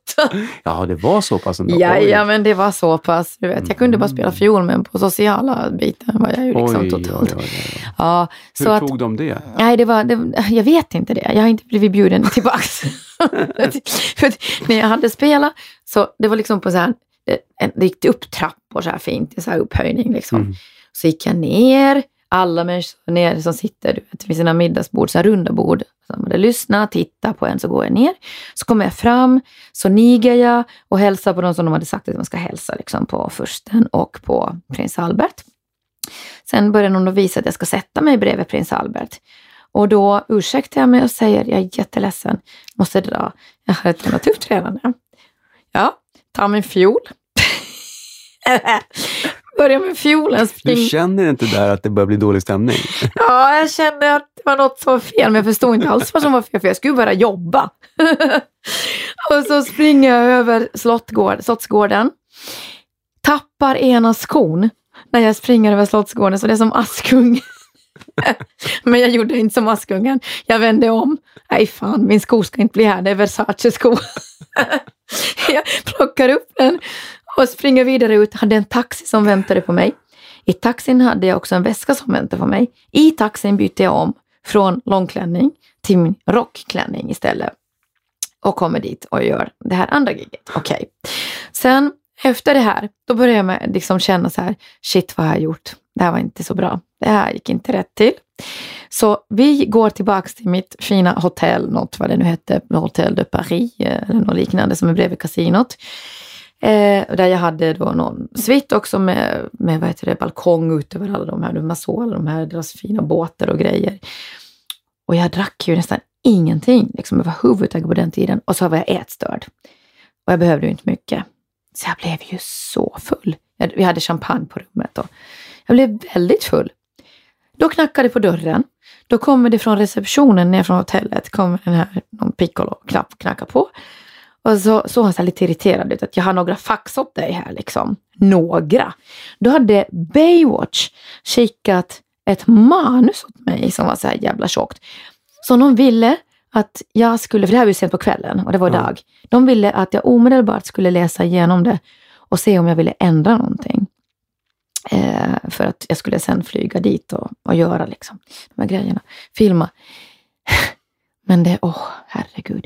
Ja, det var så pass ändå. Ja, ja, men det var så pass. Du vet, jag kunde bara spela fiol, men på sociala biten var jag ju liksom Oj, totalt. oj, oj. Ja, Hur så att, tog de det? nej, det var, det, jag vet inte det. Jag har inte blivit bjuden att när jag hade spelat, så det var liksom på så här, det, det gick upp trappor så här fint, så här upphöjning liksom. Mm. Så gick jag ner, alla människor ner som sitter du vet, vid sina middagsbord, så här runda bord. Så man lyssna, titta på en, så går jag ner. Så kommer jag fram, så niger jag och hälsar på de som de hade sagt att man ska hälsa, liksom på fursten och på prins Albert. Sen börjar någon visa att jag ska sätta mig bredvid prins Albert. Och då ursäktar jag mig och säger, jag är jätteledsen, måste dra. Jag har ett jävla tufft tränande. Ja, ta min fiol. Börjar med fiolen, Du spring. känner inte där att det börjar bli dålig stämning? Ja, jag kände att det var något som var fel, men jag förstod inte alls vad som var fel, för jag skulle bara jobba. och så springer jag över Slottgård, Slottsgården, tappar ena skon när jag springer över Slottsgården, så det är som Askungen. men jag gjorde inte som Askungen. Jag vände om. Nej fan, min sko ska inte bli här, det är Versace-sko. jag plockar upp den och springer vidare ut. Jag Hade en taxi som väntade på mig. I taxin hade jag också en väska som väntade på mig. I taxin bytte jag om från långklänning till min rockklänning istället. Och kommer dit och gör det här andra giget. Okej. Sen efter det här, då började jag med, liksom känna så här, shit vad har jag gjort? Det här var inte så bra. Det här gick inte rätt till. Så vi går tillbaks till mitt fina hotell, något vad det nu hette, Hotel de Paris eh, eller något liknande som är bredvid kasinot. Eh, där jag hade då någon svit också med, med vad heter det, balkong ut över alla de här, man såg alla de här, deras fina båtar och grejer. Och jag drack ju nästan ingenting liksom överhuvudtaget på den tiden. Och så var jag ätstörd. Och jag behövde ju inte mycket. Så jag blev ju så full. Jag, vi hade champagne på rummet och jag blev väldigt full. Då knackade det på dörren. Då kommer det från receptionen ner från hotellet, kommer den här, någon piccolo-knapp knacka på. Och så såg han så lite irriterad ut, att jag har några fax åt dig här liksom. Några. Då hade Baywatch skickat ett manus åt mig som var så här jävla tjockt. Så de ville att jag skulle, för det här var ju sent på kvällen och det var Ja. dag. De ville att jag omedelbart skulle läsa igenom det och se om jag ville ändra någonting. Eh, för att jag skulle sen flyga dit och, och göra liksom, de här grejerna. Filma. Men det, åh herregud.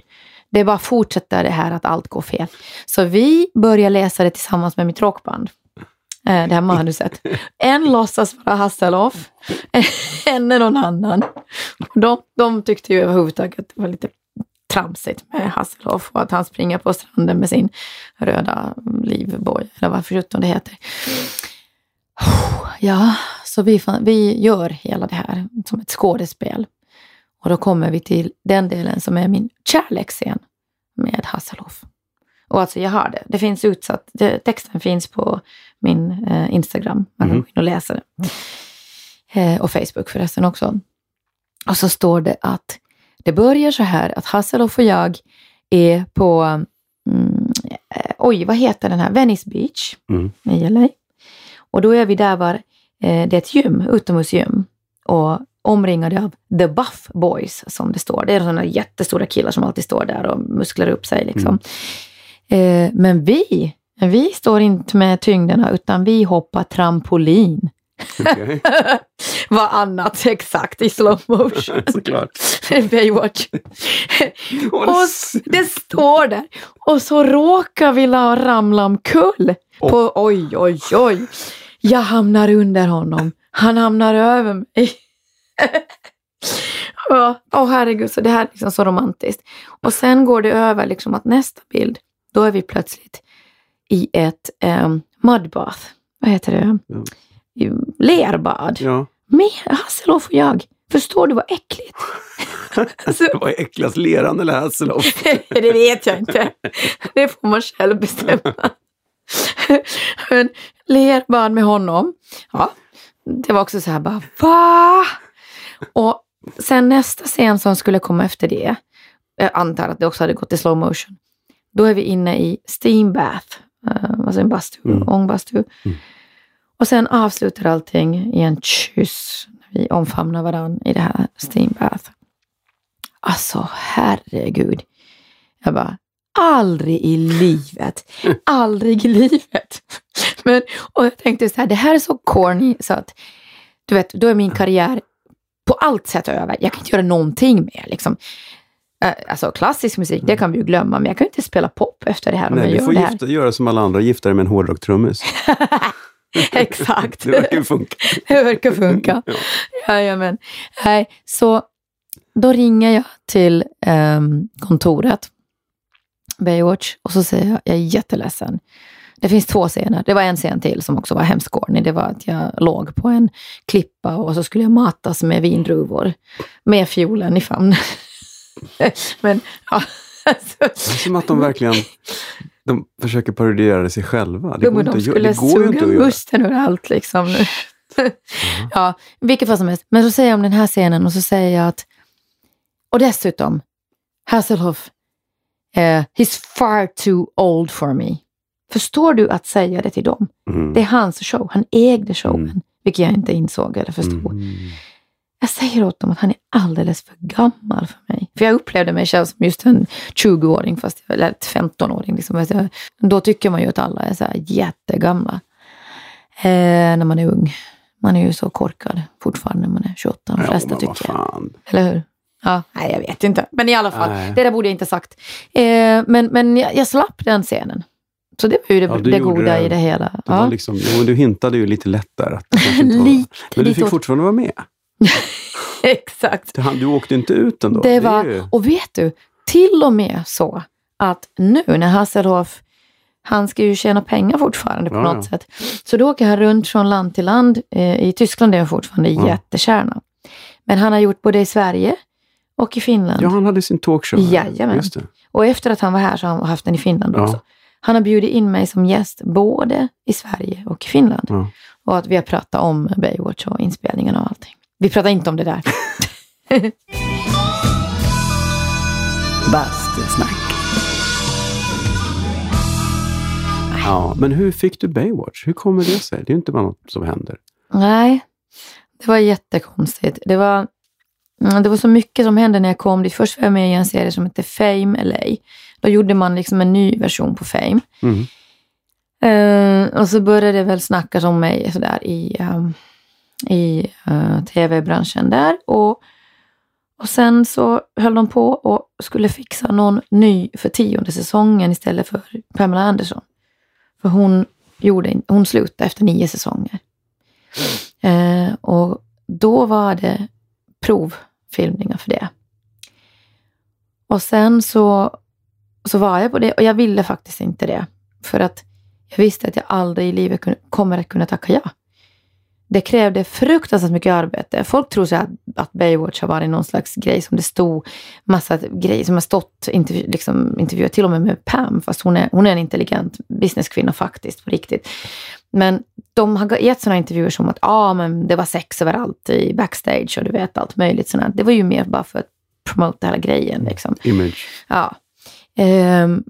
Det bara fortsätter det här att allt går fel. Så vi börjar läsa det tillsammans med mitt rockband. Eh, det här manuset. En låtsas vara Hasselhoff, en är någon annan. De, de tyckte ju överhuvudtaget att det var lite tramsigt med Hasselhoff och att han springer på stranden med sin röda livboj, eller vad sjutton det heter. Ja, så vi, vi gör hela det här som ett skådespel. Och då kommer vi till den delen som är min kärleksscen med Hasselhoff. Och alltså jag har det. Det finns utsatt. Det, texten finns på min eh, Instagram. Man kan Mhm. gå in och läsa det. Eh, och Facebook förresten också. Och så står det att det börjar så här att Hasselhoff och jag är på, mm, eh, oj vad heter den här, Venice Beach Mm. i LA. Och då är vi där var, eh, det är ett gym, utomhusgym. Och omringade av the buff boys som det står. Det är sådana jättestora killar som alltid står där och musklar upp sig liksom. Eh, men vi, vi står inte med tyngderna utan vi hoppar trampolin. Okej, Vad annat exakt i slow motion. såklart. Baywatch. Och det står där. Och så råkar vi la ramla omkull. På, oj, oj, oj. Jag hamnar under honom. Han hamnar över mig. Åh åh, herregud, så det här är liksom så romantiskt. Och sen går det över liksom att nästa bild, då är vi plötsligt i ett um, mudbath. Vad heter det? Ja. Lerbad. Ja, Med Hasselhoff och jag. Förstår du vad äckligt? Alltså, det var äckligast leran eller Hasselhoff. det vet jag inte. Det får man själv bestämma. Men lerbad med honom. Ja, det var också så här bara, va? Och sen nästa scen som skulle komma efter det, jag antar att det också hade gått i slow motion. Då är vi inne i steam bath, eh, alltså en bastu, Mm. ångbastu. Mm. Och sen avslutar allting i en kyss. Vi omfamnar varandra i det här steam bath. Alltså herregud. Jag bara, aldrig i livet. Aldrig i livet. Men, och jag tänkte så här, det här är så corny så att, du vet, då är min karriär på allt sätt över. Jag kan inte göra någonting mer. Liksom. Eh, Alltså klassisk musik, det kan vi ju glömma, men jag kan ju inte spela pop efter det här om Nej, jag du gör får det här. gifta, göra som alla andra, gifta dig med en hårdrocktrummis. Exakt. Det verkar funka. det verkar funka. Ja. Jajamän. Nej, så då ringer jag till ehm, kontoret, Baywatch, och så säger jag, jag är jätteledsen. Det finns två scener. Det var en scen till som också var hemskt corny. Det var att jag låg på en klippa och så skulle jag matas med vindruvor med fiolen i famnen. Men, ja. Alltså, Det är som att de verkligen de försöker parodiera sig själva. Det Jo, går, inte, de göra- skulle det går ju suga inte att göra. musten ur allt liksom. ja, vilket fall som helst. Men så säger jag om den här scenen och så säger jag att, och dessutom, Hasselhoff, eh, he's far too old for me. Förstår du att säga det till dem? Mm. Det är hans show, han ägde showen, Mm. vilket jag inte insåg eller förstod. Jag säger åt dem att han är alldeles för gammal för mig. För jag upplevde mig själv som just en 20-åring, fast jag, eller ett 15-åring. Liksom. Jag- Då tycker man ju att alla är så här jättegamla. Eh, när man är ung. Man är ju så korkad fortfarande när man är 28. De Ja, flesta vad tycker jag. Eller hur? Ja, nej, jag vet inte. Men i alla fall, Nej. det där borde jag inte ha sagt. Eh, men men jag, jag slapp den scenen. Så det var ju det, Ja, det goda det. i det hela. Det Ja. var liksom, du hintade ju lite lätt där. Att Lite, men du lite fick åt- fortfarande vara med. Exakt. Du, åkte inte ut ändå. Det var, ju- och vet du, till och med så att nu när Hasselhoff, han ska ju tjäna pengar fortfarande på Ja, något ja. sätt. Så då åker han runt från land till land. Eh, I Tyskland är han fortfarande Ja. jättekärna. Men han har gjort både i Sverige och i Finland. Ja, han hade sin talkshow. här. Jajamän. Just det. Och efter att han var här så har han haft den i Finland Ja. också. Han har bjudit in mig som gäst både i Sverige och i Finland. Och att vi har pratat om Baywatch och inspelningen och allting. Vi pratar inte om det där. Bastusnack. Ja, men hur fick du Baywatch? Hur kommer det sig? Det är ju inte bara något som händer. Nej, det var jättekonstigt. Det var, mm, det var så mycket som hände när jag kom dit. Först var jag med i en serie som hette Fame LA. Då gjorde man liksom en ny version på Fame. Mm. Eh, och så började det väl snackas om mig sådär i, ehm, i eh, uh, tv-branschen där. Och, och sen så höll de på och skulle fixa någon ny för tionde säsongen istället för Pamela Anderson. För hon, gjorde, hon slutade efter nio säsonger. Uh, och då var det provfilmningar för det. Och sen så, så var jag på det och jag ville faktiskt inte det. För att jag visste att jag aldrig i livet kunde, kommer att kunna tacka ja. Det krävde fruktansvärt mycket arbete. Folk tror så att, att Baywatch har varit någon slags grej som det stod massa grejer som har stått intervju, liksom, intervjuer till och med med Pam, fast hon är, hon är en intelligent businesskvinna faktiskt, på riktigt. Men de har gett sådana intervjuer som att ah, men det var sex överallt i backstage och du vet allt möjligt sådant. Det var ju mer bara för att promota hela grejen. Liksom. Image. Ja. Ehm,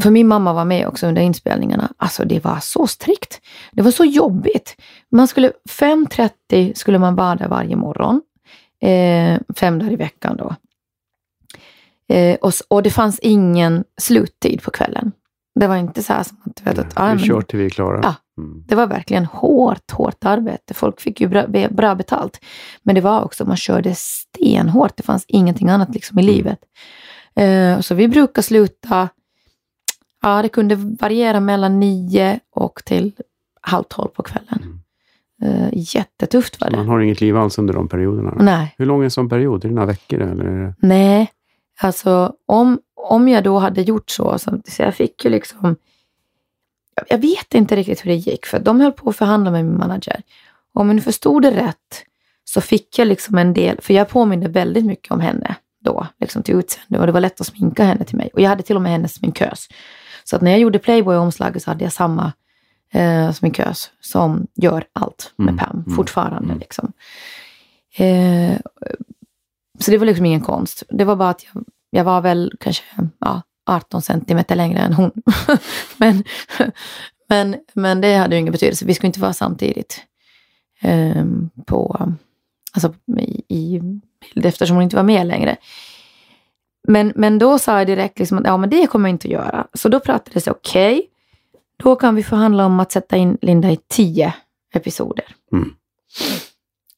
för min mamma var med också under inspelningarna. Alltså det var så strikt. Det var så jobbigt. Man skulle, 5.30 skulle man vara där varje morgon. Eh, fem dagar i veckan då. Eh, och, och det fanns ingen sluttid på kvällen. Det var inte så här som att, vet, att ah, vi kör till vi är klara. Ja. Mm. det var verkligen hårt, hårt arbete. Folk fick ju bra, bra betalt. Men det var också, man körde stenhårt. Det fanns ingenting annat liksom i livet. Eh, så vi brukar sluta, ja det kunde variera mellan nio och till halv tolv på kvällen. Eh, jättetufft var Så man det. har inget liv alls under de perioderna. Nej, Hur lång är en sån period? Är det några veckor eller? Nej. Alltså om, om jag då hade gjort så, så, så jag fick ju liksom jag- jag vet inte riktigt hur det gick, för de höll på att förhandla med min manager. Om jag nu förstod det rätt så fick jag liksom en del, för jag påminde väldigt mycket om henne då, liksom till utseende och det var lätt att sminka henne till mig. Och jag hade till och med hennes sminkös. Så att när jag gjorde Playboy-omslaget så hade jag samma eh, sminkös som gör allt med Mm, Pam mm, fortfarande. mm. Liksom. Eh, så det var liksom ingen konst. Det var bara att jag, jag var väl kanske ja, 18 centimeter längre än hon. men, men, men det hade ju ingen betydelse. Vi skulle inte vara samtidigt ehm, på, alltså, i, i bild eftersom hon inte var med längre. Men, men då sa jag direkt liksom att ja, men det kommer jag inte att göra. Så då pratades det, okej, okay, då kan vi förhandla om att sätta in Linda i tio episoder. Mm.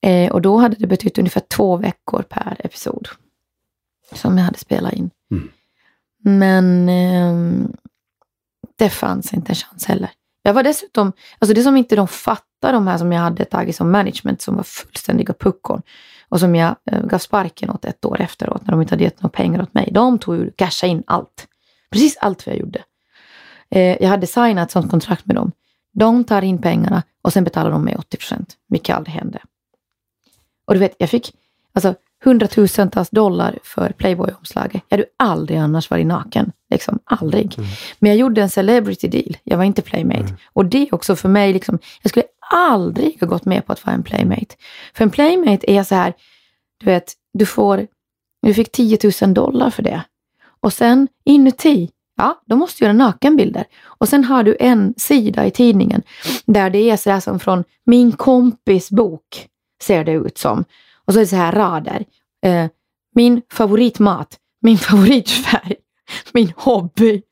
Eh, och då hade det betytt ungefär två veckor per episod som jag hade spelat in. Mm. Men eh, det fanns inte en chans heller. Jag var dessutom, alltså det som inte de fattar, de här som jag hade tagit som management, som var fullständiga puckon och som jag eh, gav sparken åt ett år efteråt när de inte hade gett några pengar åt mig. De tog ju, cashade in allt. Precis allt vad jag gjorde. Eh, jag hade signat ett sånt kontrakt med dem. De tar in pengarna och sen betalar de mig 80 procent, vilket aldrig hände. Och du vet, jag fick alltså hundratusentals dollar för Playboy-omslaget. Jag hade aldrig annars varit naken. Liksom, aldrig. Mm. Men jag gjorde en celebrity deal. Jag var inte playmate. Mm. Och det också för mig, liksom, jag skulle aldrig ha gått med på att vara en playmate. För en playmate är så här, du vet, du får, du fick 10 000 dollar för det. Och sen inuti, ja, då måste du göra nakenbilder. Och sen har du en sida i tidningen där det är så här som från min kompis bok ser det ut som. Och så är det så här rader. Eh, min favoritmat, min favoritfärg, min hobby.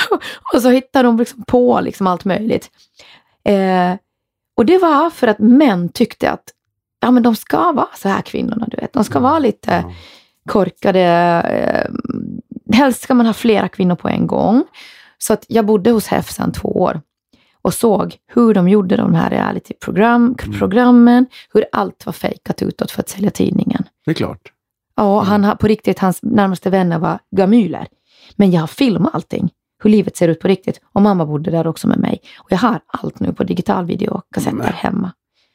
och så hittar de liksom på liksom allt möjligt. Eh, och det var för att män tyckte att ja, men de ska vara så här kvinnorna, du vet. De ska vara lite korkade. Eh, helst ska man ha flera kvinnor på en gång. Så att jag bodde hos HEF sedan två år och såg hur de gjorde de här realityprogram, Mm. programmen, hur allt var fejkat utåt för att sälja tidningen. Det är klart. Ja, han har, på riktigt, hans närmaste vänner var gamyler. Men jag har filmat allting, hur livet ser ut på riktigt. Och mamma bodde där också med mig. Och jag har allt nu på digital videokassetter Nej. hemma.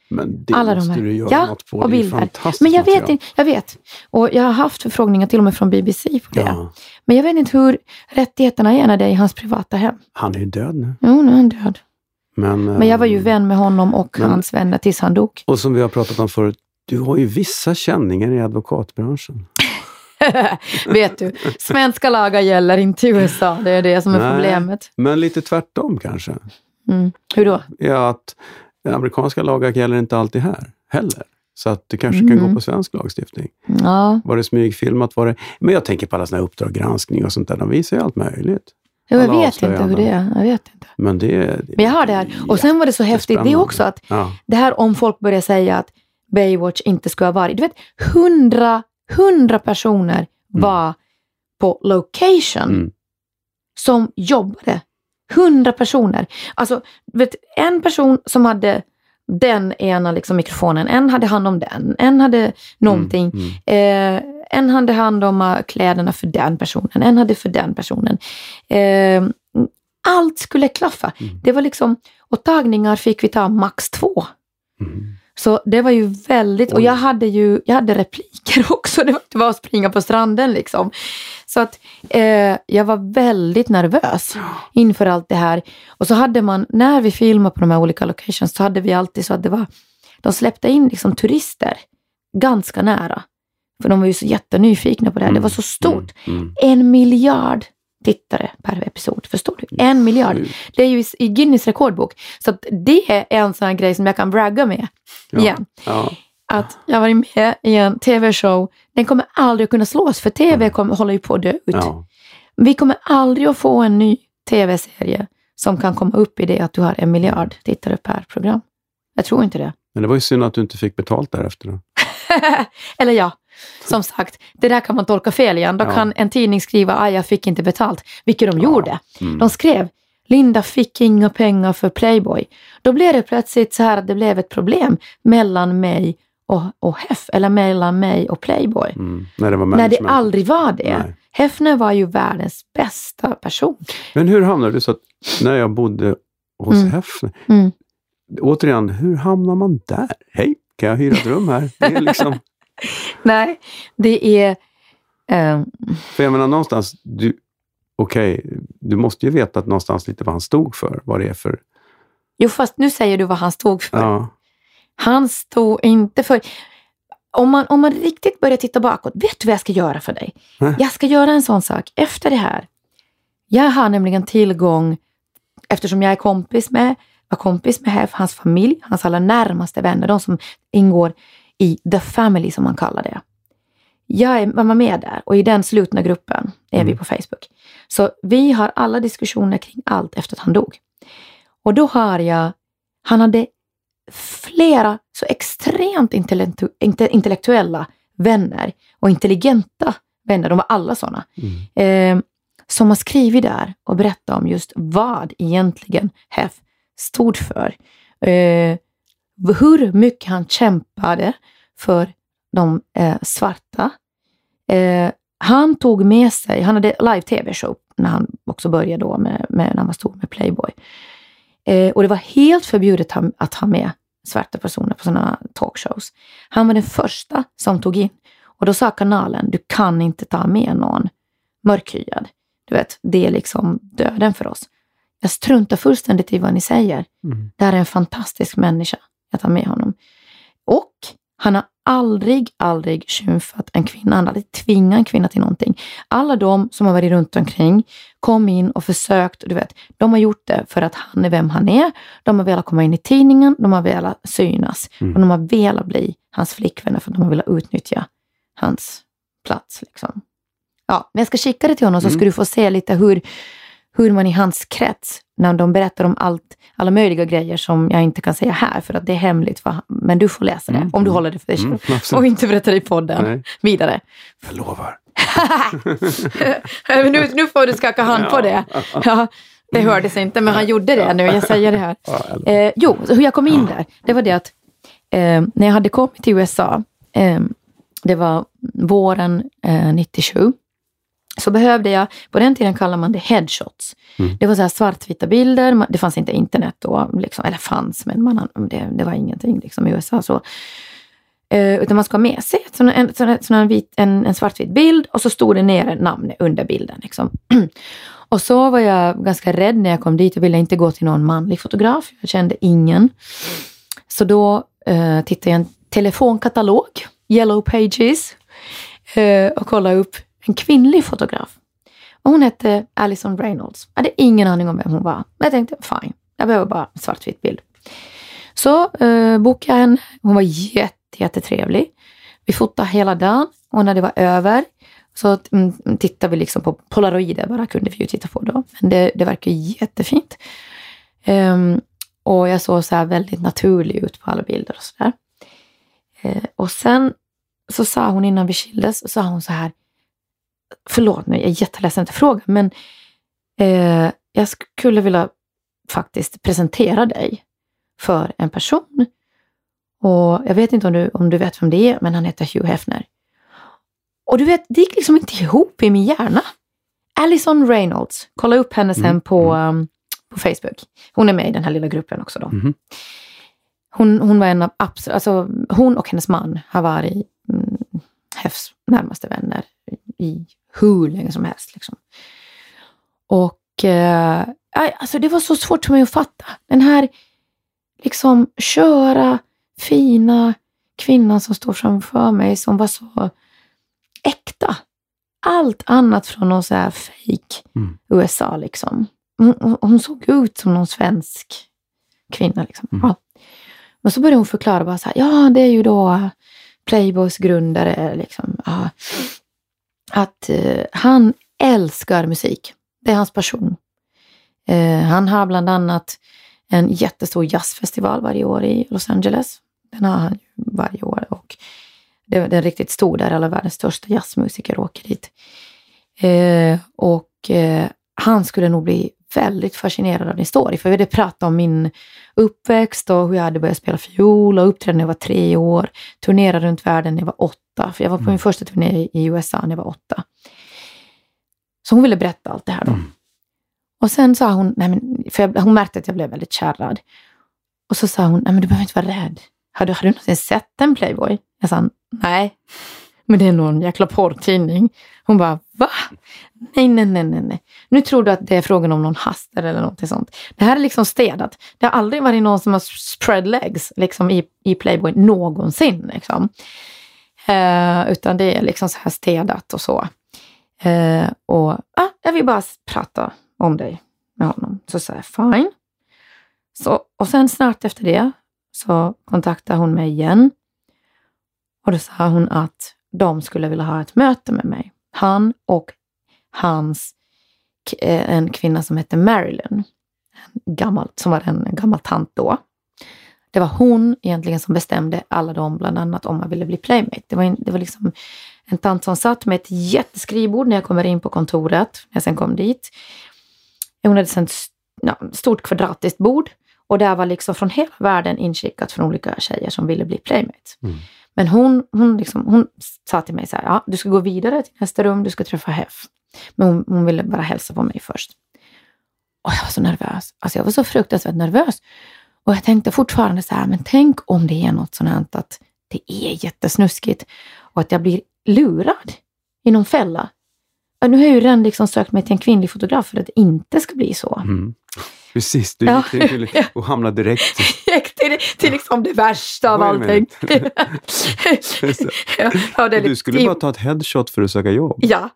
Men det Alla de måste här. du göra Ja, något på. och bilder. Men jag vet, inte, jag vet. Och jag har haft förfrågningar till och med från BBC på det. Ja, Men jag vet inte hur rättigheterna är när det är i hans privata hem. han är ju död nu. Jo, nu är han död. Men, Men jag var ju eh, vän med honom och men- hans vänner tills han dog. Och som vi har pratat om förut, du har ju vissa känningar i advokatbranschen. vet du, svenska lagar gäller inte i USA. Det är det som är Nej. problemet. Men lite tvärtom kanske. Mm. Hur då? Ja, att amerikanska lagar gäller inte alltid här heller. Så att det kanske kan Mhm. gå på svensk lagstiftning. Ja, Var det smygfilmat? Var det... Men jag tänker på alla sådana här Uppdrag granskning och sånt där. De visar ju allt möjligt. jag Alla vet inte hur det är. Jag vet inte. Men det... Men jag har det här. Och sen var det så häftigt, det också att Ja. det här om folk börjar säga att Baywatch inte ska ha varit. Du vet, hundra, hundra personer var på location Mm. som jobbade. Hundra personer. Alltså, vet, en person som hade den ena liksom mikrofonen, en hade hand om den, en hade någonting. Mm. Mm. Eh, en hade hand om eh, kläderna för den personen, en hade för den personen. Eh, allt skulle klaffa. Mm. Det var liksom, och tagningar fick vi ta max två. Mm. Så det var ju väldigt, och jag hade ju jag hade repliker också. Det var inte bara att springa på stranden liksom. Så att eh, jag var väldigt nervös inför allt det här. Och så hade man, när vi filmade på de här olika locations, så hade vi alltid så att det var, de släppte in liksom turister ganska nära. För de var ju så jättenyfikna på det här. Det var så stort. Mm. Mm. En miljard tittare per episod. Förstår du? En miljard. Sjukt. Det är ju i- Guinness rekordbok. Så det är en sån här grej som jag kan bragga med Ja. igen. Ja. Att jag har varit med i en tv-show. Den kommer aldrig kunna slås för tv kommer, håller ju på att dö ut. Ja. Vi kommer aldrig att få en ny tv-serie som kan komma upp i det att du har en miljard tittare per program. Jag tror inte det. Men det var ju synd att du inte fick betalt därefter. Eller ja, som sagt, det där kan man tolka fel igen. Då Ja. kan en tidning skriva att jag fick inte betalt, vilket de gjorde. Mm. De skrev Linda fick inga pengar för Playboy. Då blev det plötsligt så här att det blev ett problem mellan mig och, och Hef, eller mellan mig och Playboy. Mm. När det var När det aldrig var det. Nej. Hefner var ju världens bästa person. Men hur hamnade du så att när jag bodde hos Mm. Hefner, Mm. återigen, hur hamnar man där? Hej, kan jag hyra ett rum här? Det är liksom, Nej, det är... Eh, för jag menar någonstans, du, okej, du måste ju veta att någonstans lite vad han stod för, vad det är för, jo, fast nu säger du vad han stod för. ja, Han stod inte för... Om man, om man riktigt börjar titta bakåt, vet du vad jag ska göra för dig? Nej. Jag ska göra en sån sak efter det här. Jag har nämligen tillgång, eftersom jag är kompis med, var kompis med Hef, hans familj, hans allra närmaste vänner, de som ingår i the family som man kallar det. jag är, var med där och i den slutna gruppen är Mm. vi på Facebook. Så vi har alla diskussioner kring allt efter att han dog. Och då har jag, han hade flera så extremt intellektu- inte- intellektuella vänner och intelligenta vänner, de var alla sådana, Mm. eh, som har skrivit där och berättat om just vad egentligen HEF stod för. Eh, hur mycket han kämpade för de eh, svarta. Eh, han tog med sig, han hade live-tv-show när han också började då med, med, när han var stor med Playboy. Eh, och det var helt förbjudet att ha med svarta personer på sådana talkshows. Han var den första som tog in. Och då sa kanalen, du kan inte ta med någon mörkhyad. Du vet, det är liksom döden för oss. Jag struntar fullständigt i vad ni säger. Mm. Det här är en fantastisk människa. Jag tar med honom. Och han har aldrig, aldrig skymfat en kvinna. Han har aldrig tvingat en kvinna till någonting. Alla de som har varit runt omkring kom in och försökt, du vet, de har gjort det för att han är vem han är. De har velat komma in i tidningen, de har velat synas Mm. och de har velat bli hans flickvänner för att de har velat utnyttja hans plats. Liksom. Ja, men jag ska skicka det till honom så Mm. ska du få se lite hur, hur man i hans krets, när de berättar om allt, alla möjliga grejer som jag inte kan säga här för att det är hemligt, för, men du får läsa det Mm, om du mm, håller det för dig själv. Mm, och inte berättar det i podden Nej, vidare. jag lovar. Nu, nu får du skaka hand på det. Ja, det hördes inte, men han gjorde det nu. Jag säger det här. Eh, jo, hur jag kom in där, det var det att eh, när jag hade kommit till USA, eh, det var våren eh, 97, så behövde jag, på den tiden kallade man det headshots. Mm. Det var så här svartvita bilder, det fanns inte internet då, liksom, eller fanns, men man, det, det var ingenting liksom, i USA. Så. Eh, utan man ska ha med sig ett sån, en, sån, sån vit, en, en svartvit bild och så stod det nere namnet under bilden. Liksom. och så var jag ganska rädd när jag kom dit och ville inte gå till någon manlig fotograf. Jag kände ingen. Så då eh, tittade jag i en telefonkatalog, Yellow Pages, eh, och kollade upp en kvinnlig fotograf. Och hon hette Alison Reynolds. Jag hade ingen aning om vem hon var. Men jag tänkte, fine, jag behöver bara en svartvit bild. Så eh, bokade jag henne. Hon var jätte, jättetrevlig. Vi fotade hela dagen och när det var över så mm, tittade vi liksom på polaroider, bara kunde vi ju titta på då. Men det, det verkar jättefint. Um, och jag såg så här väldigt naturlig ut på alla bilder och sådär. Eh, och sen så sa hon innan vi skildes, så sa hon så här, förlåt nu, jag är jätteledsen att jag frågar, men eh, jag skulle vilja faktiskt presentera dig för en person. Och jag vet inte om du, om du vet vem det är, men han heter Hugh Hefner. Och du vet, det gick liksom inte ihop i min hjärna. Alison Reynolds, kolla upp henne sen Mm, på, um, på Facebook. Hon är med i den här lilla gruppen också då. Mhm. Hon, hon var en av absolut, alltså hon och hennes man har varit mm, Hefs närmaste vänner i hur länge som helst. Liksom. Och eh, alltså det var så svårt för mig att fatta. Den här liksom köra, fina kvinnan som står framför mig som var så äkta. Allt annat från någon så här fake Mm. USA liksom. Hon, hon, hon såg ut som någon svensk kvinna. Liksom. Mm. Ja. Men så började hon förklara bara så här, ja det är ju då Playboys grundare. Liksom. Ja. Att eh, han älskar musik. Det är hans passion. Eh, han har bland annat en jättestor jazzfestival varje år i Los Angeles. Den har han varje år och det, den är riktigt stor där alla världens största jazzmusiker åker dit. Eh, och eh, han skulle nog bli väldigt fascinerad av din story. För vi hade pratat om min uppväxt och hur jag hade börjat spela fiol och uppträdde när jag var tre år. Turnerade runt världen när jag var åtta. För jag var på Mm. min första turné i- USA när jag var åtta. Så hon ville berätta allt det här då. Mm. Och sen sa hon, nej men, för jag, hon märkte att jag blev väldigt kärrad. Och så sa hon, nej men du behöver inte vara rädd. Har du, har du någonsin sett en Playboy? Jag sa, nej. Men det är någon jäkla porrtidning. Hon bara, va? Nej, nej, nej, nej, nej. Nu tror du att det är frågan om någon haster eller någonting sånt. Det här är liksom städat. Det har aldrig varit någon som har spread legs liksom i, i Playboy någonsin. Liksom. Eh, utan det är liksom så här städat och så. Eh, och ah, jag vill bara prata om dig med honom. Så sa jag, fine. Så, och sen snart efter det så kontaktade hon mig igen. Och då sa hon att de skulle vilja ha ett möte med mig. Han och hans, eh, en kvinna som hette Marilyn, gammal, som var en gammal tant då. Det var hon egentligen som bestämde alla dem, bland annat om man ville bli playmate. Det var, en, det var liksom en tant som satt med ett jätteskrivbord när jag kommer in på kontoret, när jag sen kom dit. Hon hade ett ja, stort kvadratiskt bord och där var liksom från hela världen inskickat från olika tjejer som ville bli playmates. Mm. Men hon, hon, liksom, hon sa till mig så här, ja, du ska gå vidare till nästa rum, du ska träffa Hef. Men hon, hon ville bara hälsa på mig först. Och jag var så nervös. Alltså jag var så fruktansvärt nervös. Och jag tänkte fortfarande så här, men tänk om det är något sånt här att det är jättesnuskigt och att jag blir lurad i någon fälla. Och nu har jag ju redan liksom sökt mig till en kvinnlig fotograf för att det inte ska bli så. Mm. Precis, du gick ja. till och hamnade direkt till, till liksom det värsta av allting. ja, du skulle bara ta ett headshot för att söka jobb. Ja.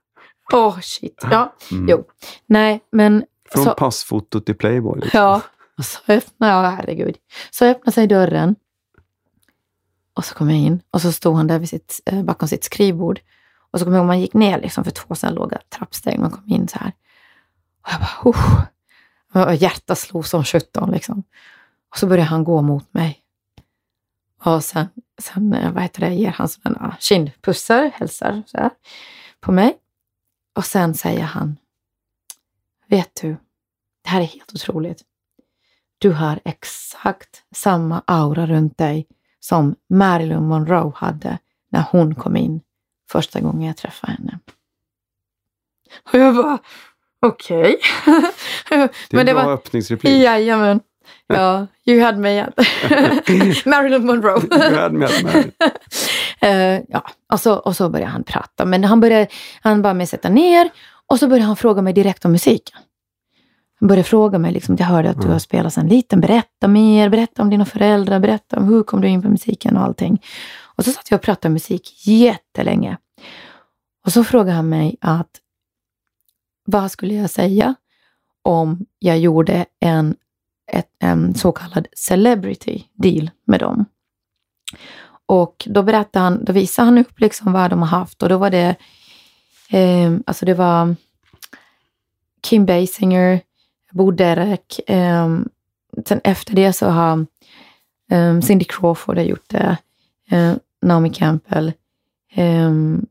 Åh, oh, shit. Ja, mm. jo. Nej, men... Från så, passfoto till Playboy. Liksom. Ja, och så öppnade jag, herregud. Så öppnade sig dörren. Och så kom jag in och så stod han där vid sitt, eh, bakom sitt skrivbord. Och så kom jag ihåg, man gick ner liksom för två sådana låga trappsteg. Man kom in så här. Och jag bara, oh. Och hjärtat slog som sjutton liksom. Och så började han gå mot mig. Och sen, sen eh, vad heter det, ger han sådana kindpussar, hälsar så här, på mig. Och sen säger han, vet du, det här är helt otroligt. Du har exakt samma aura runt dig som Marilyn Monroe hade när hon kom in första gången jag träffade henne. Och jag bara, okej. Okay. det är en bra var, öppningsreplik. Jajamän. Ja, you had me at Marilyn Monroe. you had me at Marilyn. uh, ja, och så, och så började han prata. Men han, började, han bad mig sätta ner och så började han fråga mig direkt om musiken. Han började fråga mig, liksom, jag hörde att du mm. har spelat sedan liten, berätta mer, berätta om dina föräldrar, berätta om hur kom du in på musiken och allting. Och så satt jag och pratade musik jättelänge. Och så frågade han mig att vad skulle jag säga om jag gjorde en, ett, en så kallad celebrity deal med dem? Och då berättade han, då visade han upp liksom vad de har haft och då var det, eh, alltså det var Kim Basinger, Bo Derek. Eh, sen efter det så har eh, Cindy Crawford gjort det, eh, Naomi Campbell, ehm,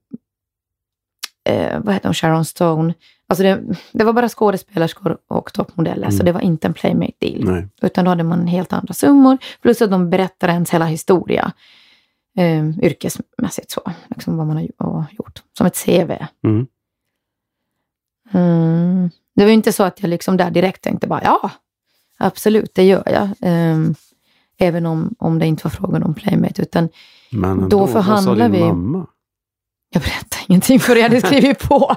eh, vad heter hon, Sharon Stone. Alltså det, det var bara skådespelerskor och toppmodeller, mm. så det var inte en playmate deal. Nej. Utan då hade man helt andra summor, plus att de berättar ens hela historia. Eh, yrkesmässigt så, liksom vad man har gjort. Som ett CV. Mm. Mm. Det var inte så att jag liksom där direkt tänkte bara ja, absolut, det gör jag. Um, även om, om det inte var frågan om playmate. Utan Men ändå, då förhandlade vad sa din vi. mamma? Jag berättade ingenting för jag hade skrivit på.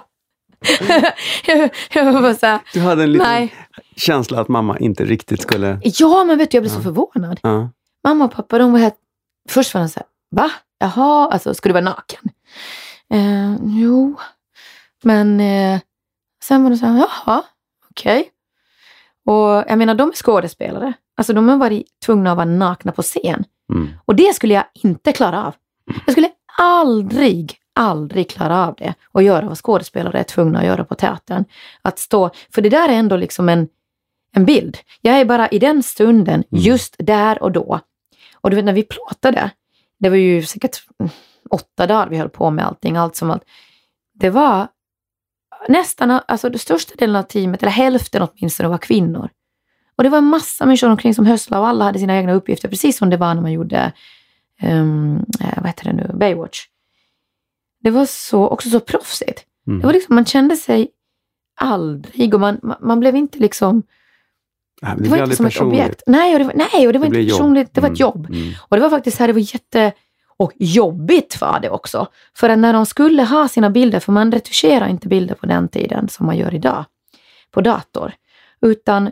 jag, jag var bara så här, du hade en liten nej. känsla att mamma inte riktigt skulle... Ja, men vet du, jag blev ja. så förvånad. Ja. Mamma och pappa, de var helt... Först var de så här, va? Jaha, alltså ska du vara naken? Eh, jo, men eh, Sen var det så här, jaha, okej. Okay. Och jag menar, de är skådespelare. Alltså de har varit tvungna att vara nakna på scen. Mm. Och det skulle jag inte klara av. Jag skulle aldrig, aldrig klara av det och göra vad skådespelare är tvungna att göra på teatern. Att stå, för det där är ändå liksom en, en bild. Jag är bara i den stunden, mm. just där och då. Och du vet när vi plåtade, det var ju säkert åtta dagar vi höll på med allting, allt som allt. Det var nästan, alltså den största delen av teamet, eller hälften åtminstone, var kvinnor. Och det var en massa människor omkring som höstlade och alla hade sina egna uppgifter, precis som det var när man gjorde, um, vad heter det nu, Baywatch. Det var så, också så proffsigt. Mm. Det var liksom, man kände sig aldrig och man, man, man blev inte liksom Nej, det, det var inte som personligt. ett objekt. Nej, och det var, nej, och det var det inte personligt, jobb. det var ett mm. jobb. Mm. Och det var faktiskt här, det var jätte och jobbigt var det också. För att när de skulle ha sina bilder, för man retuscherar inte bilder på den tiden som man gör idag på dator, utan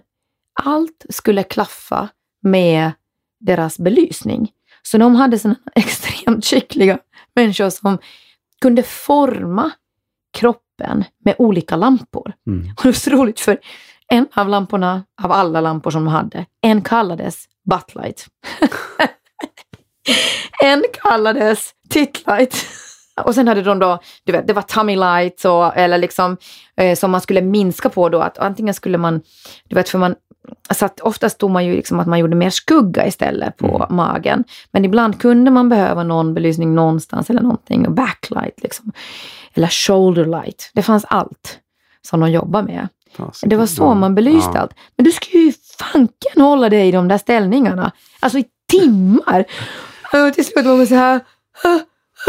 allt skulle klaffa med deras belysning. Så de hade sådana extremt skickliga människor som kunde forma kroppen med olika lampor. Mm. Och det var så roligt för en av lamporna, av alla lampor som de hade, en kallades Buttlight. En kallades Titlight. och sen hade de då, du vet, det var tummy lights och, eller liksom eh, som man skulle minska på då. Att antingen skulle man, du vet, för man så att oftast stod man ju liksom att man gjorde mer skugga istället på Mm. magen. Men ibland kunde man behöva någon belysning någonstans eller någonting. Och backlight liksom. Eller shoulder light. Det fanns allt som de jobbade med. Det var så man belyste Ja. allt. Men du skulle ju fanken hålla dig i de där ställningarna. Alltså i timmar. Och till slut var man så här. "Ah,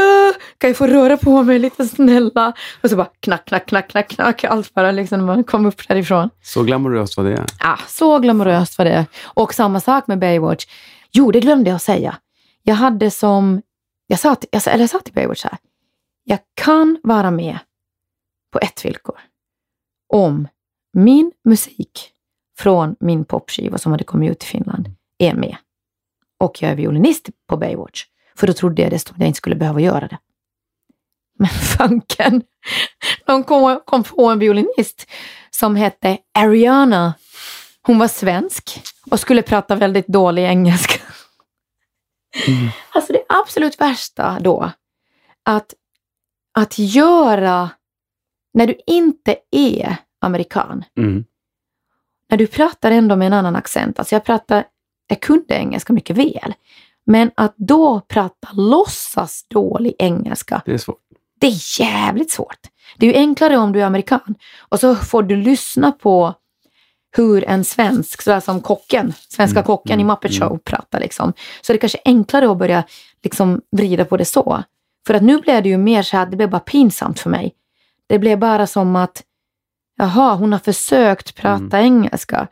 ah, Kan jag få röra på mig lite snälla? Och så bara knack, knack, knack, knack, knack. Allt bara liksom när man kom upp därifrån. Så glamoröst var det. Ah, så glamoröst var det. Och samma sak med Baywatch. Jo, det glömde jag säga. Jag hade som... Jag sa till, jag, eller jag sa till Baywatch så här. Jag kan vara med på ett villkor. Om min musik från min popskiva som hade kommit ut i Finland är med. Och jag är violinist på Baywatch. För då trodde jag dessutom att jag inte skulle behöva göra det. Men fanken, de kom, kom på en violinist som hette Ariana. Hon var svensk och skulle prata väldigt dålig engelska. Alltså det absolut värsta då, att, att göra, när du inte är amerikan, Mm. när du pratar ändå med en annan accent. Alltså jag pratar, jag kunde engelska mycket väl, men att då prata låtsas dålig engelska, Det är svårt. det är jävligt svårt. Det är ju enklare om du är amerikan och så får du lyssna på hur en svensk, sådär som kocken, svenska Mm, kocken mm, i Muppet mm. Show pratar liksom. Så det kanske är enklare att börja liksom vrida på det så. För att nu blev det ju mer så här, det blev bara pinsamt för mig. Det blev bara som att, jaha, hon har försökt prata engelska,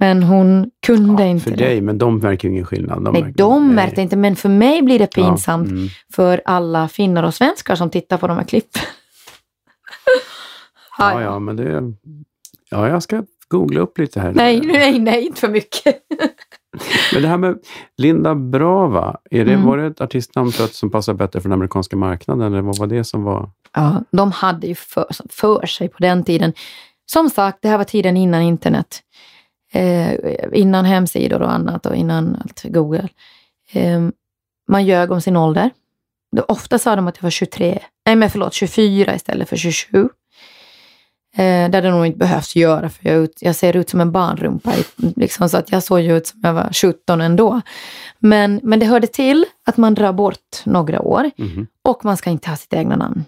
men hon kunde inte För det. dig, men de märker ju ingen skillnad. Nej, märker- de nej. märkte inte, men för mig blir det pinsamt Ja, mm. för alla finnar och svenskar som tittar på de här klippen. ja, ja, men det... Ja, jag ska googla upp lite här. Nej, nej, nej, inte för mycket. Men det här med Linda Brava, är det, Mm. var det ett artistnamn för att, som passar bättre för den amerikanska marknaden? Eller vad var det som var... Ja, de hade ju för, för sig på den tiden. Som sagt, det här var tiden innan internet. Eh, innan hemsidor och annat och innan allt Google. Eh, man ljög om sin ålder. Ofta sa de att jag var 23, nej men förlåt 24 istället för 27. Eh, det hade nog inte behövts göra för jag, ut, jag ser ut som en barnrumpa. Liksom, så att jag såg ju ut som jag var 17 ändå. Men, men det hörde till att man drar bort några år. Mhm. Och man ska inte ha sitt egna namn.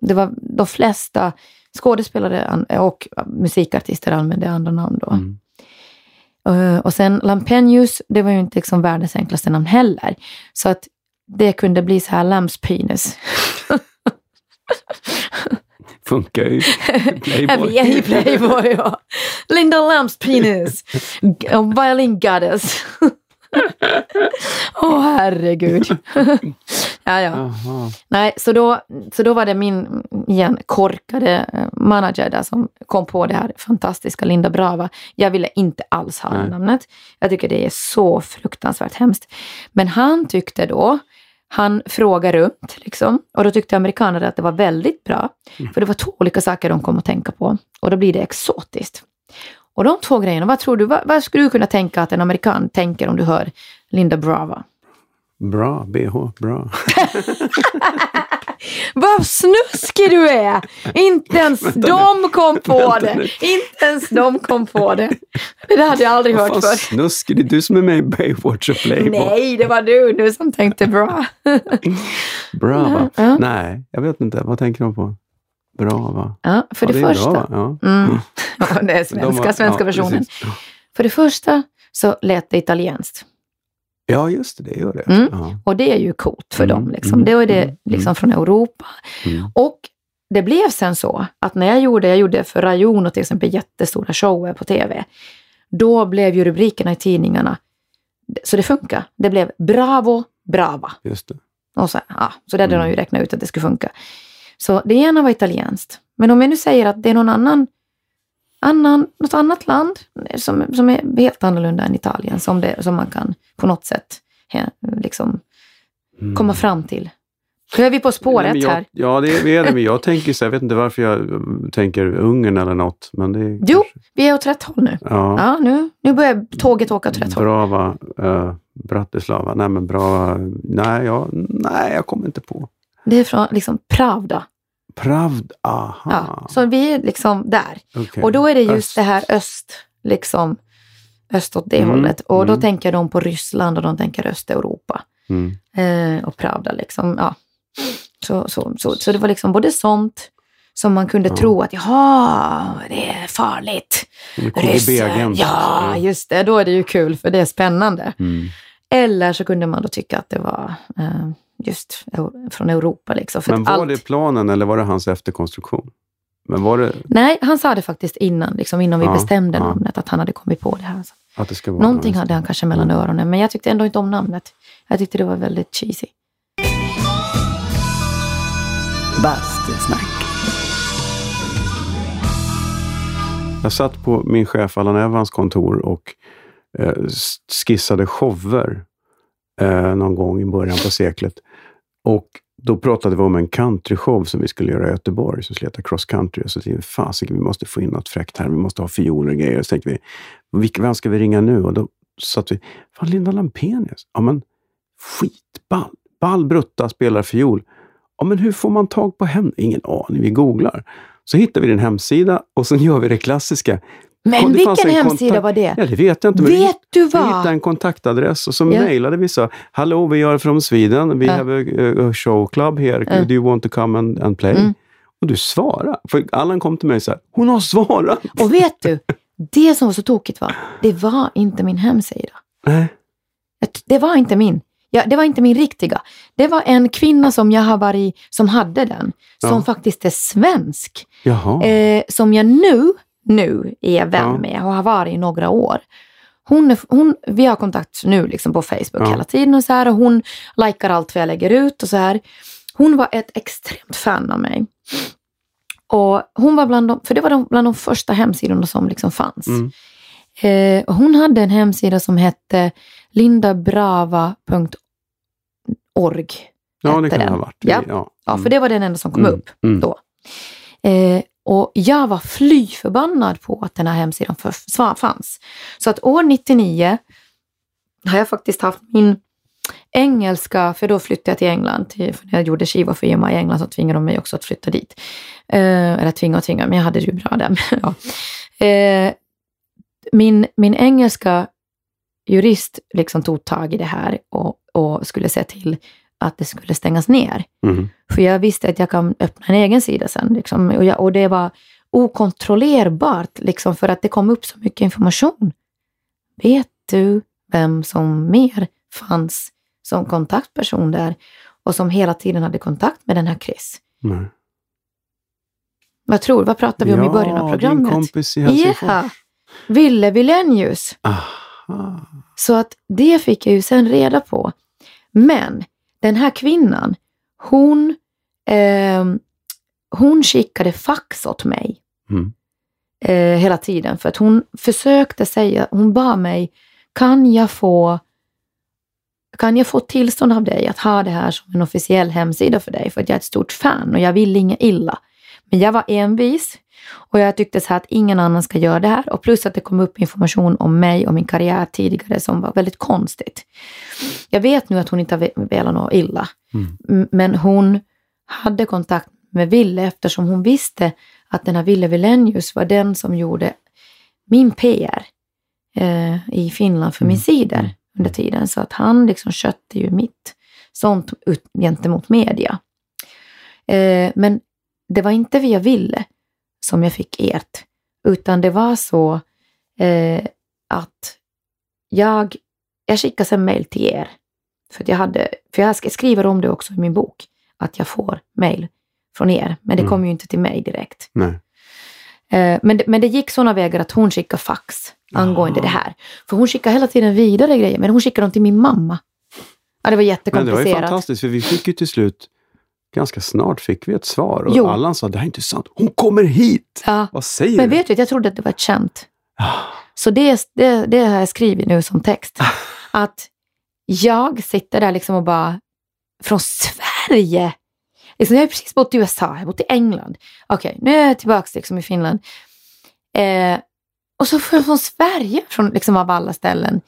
Det var de flesta skådespelare och musikartister använde andra namn då. Mm. Eh, och sen Lampenius, det var ju inte liksom världens enklaste namn heller. Så att det kunde bli så här Lambs penis. Funkar ju. Playboy. vet, i Playboy, ja. Linda. G- Violin goddess. Åh herregud. ja, ja. Nej, så då, så då var det min igen, korkade eh, manager där som kom på det här fantastiska Linda Brava. Jag ville inte alls ha Nej. namnet. Jag tycker det är så fruktansvärt hemskt. Men han tyckte då, han frågade runt liksom, och då tyckte amerikanerna att det var väldigt bra. För det var två olika saker de kom att tänka på och då blir det exotiskt. Och de två grejerna, vad tror du, vad, vad skulle du kunna tänka att en amerikan tänker om du hör Linda Brava? Bra, bh, bra. Vad snuskig du är! Inte ens de kom på vänta det. nu. Inte ens de kom på det. Det där hade jag aldrig Vad hört förr. snuskig, det är du som är med i Baywatch och Playboy. Nej, det var du nu som tänkte bra. Bra va? Ja. Nej, jag vet inte. Vad tänker de på? Bra va? Ja, för ja, det, är första. Bra, va? ja. Mm. Ja, det är De svenska, var- svenska ja, versionen. precis. För det första så lät det italienskt. Ja, just det. Det gör det. Mm. Ja. Och det är ju coolt för Mm, dem. Liksom. mm, Det är det mm, liksom från Europa. Mm. Och det blev sen så att när jag gjorde, jag gjorde för Rajon och till exempel jättestora shower på tv. Då blev ju rubrikerna i tidningarna, så det funkar. Det blev Bravo, Brava. Just det. Och så, ja, så det hade Mm. de ju räknat ut att det skulle funka. Så det ena var italienskt. Men om jag nu säger att det är någon annan, annan något annat land som, som är helt annorlunda än Italien, som, det, som man kan på något sätt he, liksom, Mm. komma fram till. Nu är vi på spår Nej, jag, här. Ja, det är, är det, men jag tänker så jag vet inte varför jag mm, tänker Ungern eller något. Men det Jo, kanske- vi är åt rätt håll nu. Ja, Ja, nu, nu börjar tåget åka åt rätt håll. Brava, uh, Bratislava. Nej, men bra. Nej, jag, nej, jag kommer inte på. Det är från liksom Pravda. Pravd, aha. Ja, så vi är liksom där. Okej. Och då är det just Öst. det här öst, liksom öst åt det Mm, hållet. Och då mm. tänker de på Ryssland och de tänker Östeuropa. Mm. Eh, och Pravda liksom, ja. Så, så, så, så det var liksom både sånt som man kunde Ja. tro att jaha, det är farligt. KGB-agent. Ja, just det. Då är det ju kul för det är spännande. Mm. Eller så kunde man då tycka att det var eh, just från Europa. Liksom. För Men var allt... det planen eller var det hans efterkonstruktion? Men var det Nej, han sa det faktiskt innan, liksom innan vi Ja, bestämde ja. namnet, att han hade kommit på det här. Så att det ska vara Någonting hade han kanske mellan öronen, men jag tyckte ändå inte om namnet. Jag tyckte det var väldigt cheesy. Bastusnack. Jag satt på min chef Allan Evans kontor och eh, skissade shower eh, någon gång i början på seklet. Och då pratade vi om en countryshow som vi skulle göra i Göteborg, som skulle heta Cross Country. Och så tänkte vi, fasiken, vi måste få in något fräckt här. Vi måste ha fioler och grejer. Och Så tänkte vi, vilka, vem ska vi ringa nu? Och då satt vi, fan Linda Lampenius? Ja men, skitball. Ball Brutta spelar fiol. Ja, men hur får man tag på henne? Ingen aning, vi googlar. Så hittar vi din hemsida och sen gör vi det klassiska. Men vilken en hemsida var det? Ja, det vet jag inte. Men vi, Vet du vi hittade vad? en kontaktadress och så Ja. mejlade vi så. Hallå, we are from Sweden. We Ja. have a, a show club here. Ja. Do you want to come and, and play? Mm. Och du svarade. För Allan kom till mig och sa, hon har svarat. Och vet du, det som var så tokigt var, det var inte min hemsida. Nej. Det var inte min. Ja, det var inte min riktiga. Det var en kvinna som jag har varit, som hade den, som Ja. faktiskt är svensk. Eh, som jag nu, nu är vän Ja. med och har varit i några år. Hon, hon, vi har kontakt nu liksom på Facebook Ja. hela tiden och så här och hon likar allt vad jag lägger ut och så här. Hon var ett extremt fan av mig. Och hon var bland de, för det var de, bland de första hemsidorna som liksom fanns. Mm. Eh, hon hade en hemsida som hette lindabrava.org. ja, det kan det den. ha varit. Ja. ja. Ja, för det var den enda som kom Mm. upp Mm. då. Eh, och jag var fly förbannad på att den här hemsidan fanns. Så att år 99 har jag faktiskt haft min engelska, för då flyttade jag till England. Till, för när jag gjorde skiva för EMA i England så tvingade de mig också att flytta dit. Eh, eller tvinga och tvinga, men jag hade det ju bra där. ja. eh, min, min engelska jurist liksom tog tag i det här och, och skulle se till att det skulle stängas ner. Mm. För jag visste att jag kan öppna en egen sida sen. Liksom. Och, jag, och det var okontrollerbart, liksom, för att det kom upp så mycket information. Vet du vem som mer fanns som kontaktperson där och som hela tiden hade kontakt med den här Chris? Nej. Vad tror Vad pratade vi om i början av din programmet? kompis i Helsingfors. Ja, Ville Wilenius. Aha. Så att det fick jag ju sen reda på. Men den här kvinnan, hon, ehm, hon skickade fax åt mig Mm. eh, hela tiden. För att hon försökte säga, hon bad mig, kan jag få kan jag få tillstånd av dig att ha det här som en officiell hemsida för dig? För att jag är ett stort fan och jag vill inget illa. Men jag var envis och jag tyckte så att ingen annan ska göra det här. Och plus att det kom upp information om mig och min karriär tidigare som var väldigt konstigt. Jag vet nu att hon inte har ve- velat något illa. Mm. Men hon hade kontakt med Ville eftersom hon visste att den här Ville Vilenius var den som gjorde min PR eh, i Finland för min Mm. sidor Mm. under tiden. Så att han liksom köpte ju mitt sånt ut, gentemot media. Eh, men det var inte via Ville som jag fick ert, utan det var så eh, att jag, jag skickade sen mail till er. För, jag hade, för jag sk- skriver om det också i min bok, att jag får mail från er. Men det Mm. kom ju inte till mig direkt. Nej. Eh, Men det, men det gick sådana vägar att hon skickade fax angående Jaha. det här. För hon skickade hela tiden vidare grejer, men hon skickade dem till min mamma. Ja, det var Men det var ju jättekomplicerat. fantastiskt, för vi fick ju till slut, ganska snart fick vi ett svar. Och Jo. Allan sa, det här är inte sant. Hon kommer hit! Ja. Vad säger Men du? vet du, jag trodde att det var ett skämt. Ah, Så det, det, det har jag skrivit nu som text. Att jag sitter där liksom och bara, från Sverige! Liksom, jag har precis bott i USA, jag har bott i England. Okej, nu är jag tillbaka liksom i Finland. Eh, och så från Sverige, från liksom av alla ställen.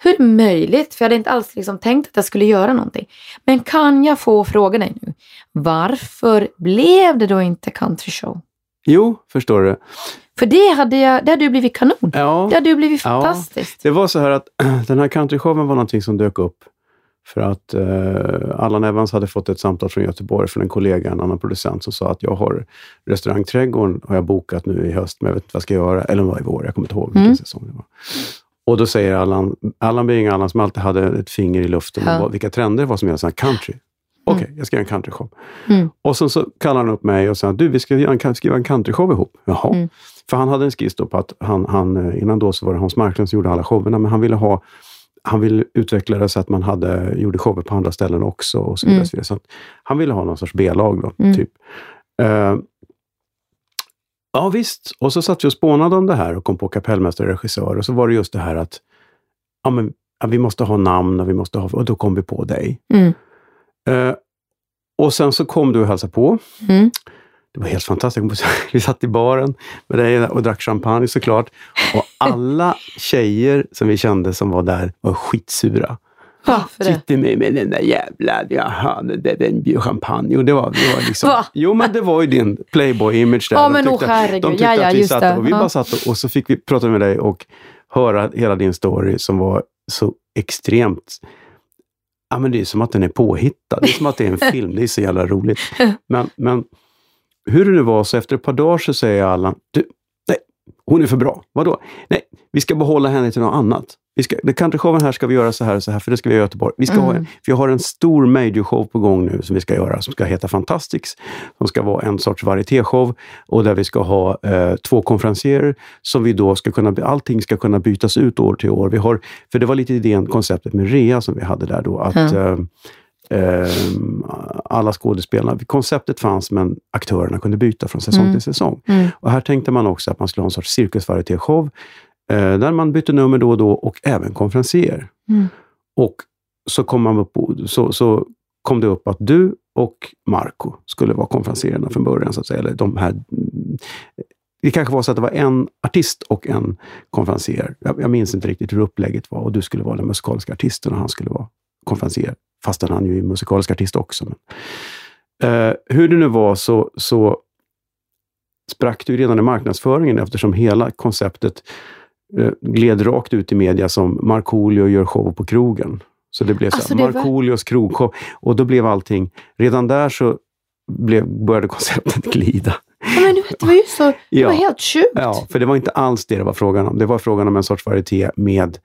Hur är det möjligt? För jag hade inte alls liksom tänkt att jag skulle göra någonting. Men kan jag få fråga dig nu? varför blev det då inte country show? Jo, förstår du. För det hade, jag, det hade ju blivit kanon. Ja, Det hade ju blivit Ja. fantastiskt. det var så här att den här countryshowen var någonting som dök upp för att eh, Allan Evans hade fått ett samtal från Göteborg från en kollega, en annan producent, som sa att jag har restaurang Trädgården har jag bokat nu i höst, men jag vet inte vad jag ska göra. Eller om det var i vår, jag kommer inte ihåg vilken Mm. säsong det var. Och då säger Allan, Allan Bing, Allan som alltid hade ett finger i luften, Ja. vad, vilka trender det var som gällde, country. Okej, jag ska göra en countryshow. Mm. Och sen så kallar han upp mig och säger du, vi ska göra en, skriva en countryshow ihop. Jaha. Mm. För han hade en skiss på att han, han, eh, innan då så var det Hans Marklund som gjorde alla showerna, men han ville ha han ville utveckla det så att man hade, gjorde shower på andra ställen också. och så vidare. Mm. Så han ville ha någon sorts B-lag då, Mm. typ. Eh, ja visst, och så satt vi och spånade om det här och kom på kapellmästare och regissör. Och så var det just det här att ja, men, ja, vi måste ha namn och, vi måste ha, och då kom vi på dig. Mm. Eh, och sen så kom du och hälsade på. Mm. Det var helt fantastiskt. Vi satt i baren med dig och drack champagne såklart. Och alla tjejer som vi kände som var där var skitsura. Det? Sitter med, med den där jävla, jaha, det- det- den bjöd champagne. Och det var, det var liksom, jo men det var ju din Playboy-image där. Ja, De men tyckte- herregud. De tyckte Ja, ja, att vi satt det. och vi bara satt och, och så fick vi prata med dig och höra hela din story som var så extremt Ja, men det är som att den är påhittad. Det är som att det är en film. Det är så jävla roligt. Men, men hur det nu var, så efter ett par dagar så säger Allan, du, nej, hon är för bra. Vadå? Nej, vi ska behålla henne till något annat. Vi ska, det countryshowen här ska vi göra så här och så här, för det ska vi göra i Göteborg. Vi, ska ha, Mm. en- vi har en stor majorshow på gång nu som vi ska göra, som ska heta Fantastics. Som ska vara en sorts varietéshow och där vi ska ha eh, två konferencierer som vi då ska kunna, allting ska kunna bytas ut år till år. Vi har, för det var lite idén, konceptet med rea som vi hade där då, att eh, eh, alla skådespelarna, konceptet fanns men aktörerna kunde byta från säsong Mm. till säsong. Mm. Och här tänkte man också att man skulle ha en sorts cirkusvarieté-show där man bytte nummer då och då och även konferencier. Mm. Och så kom, man upp, så, så kom det upp att du och Marco skulle vara konferencierna från början, så att säga. Eller de här, mm, det kanske var så att det var en artist och en konferencier. Jag, jag minns inte riktigt hur upplägget var och du skulle vara den musikaliska artisten och han skulle vara konferencier. Fastän han ju är musikalisk artist också. Men. Eh, hur det nu var så, så sprack det ju redan i marknadsföringen eftersom hela konceptet eh, gled rakt ut i media som Markoolio gör show på krogen. Så det blev så Alltså, här, det var- Markoolios krogshow. Och då blev allting, redan där så blev, började konceptet glida. Ja, men det var ju så, det Ja. var helt sjukt. Ja, för det var inte alls det det var frågan om. Det var frågan om en sorts varieté med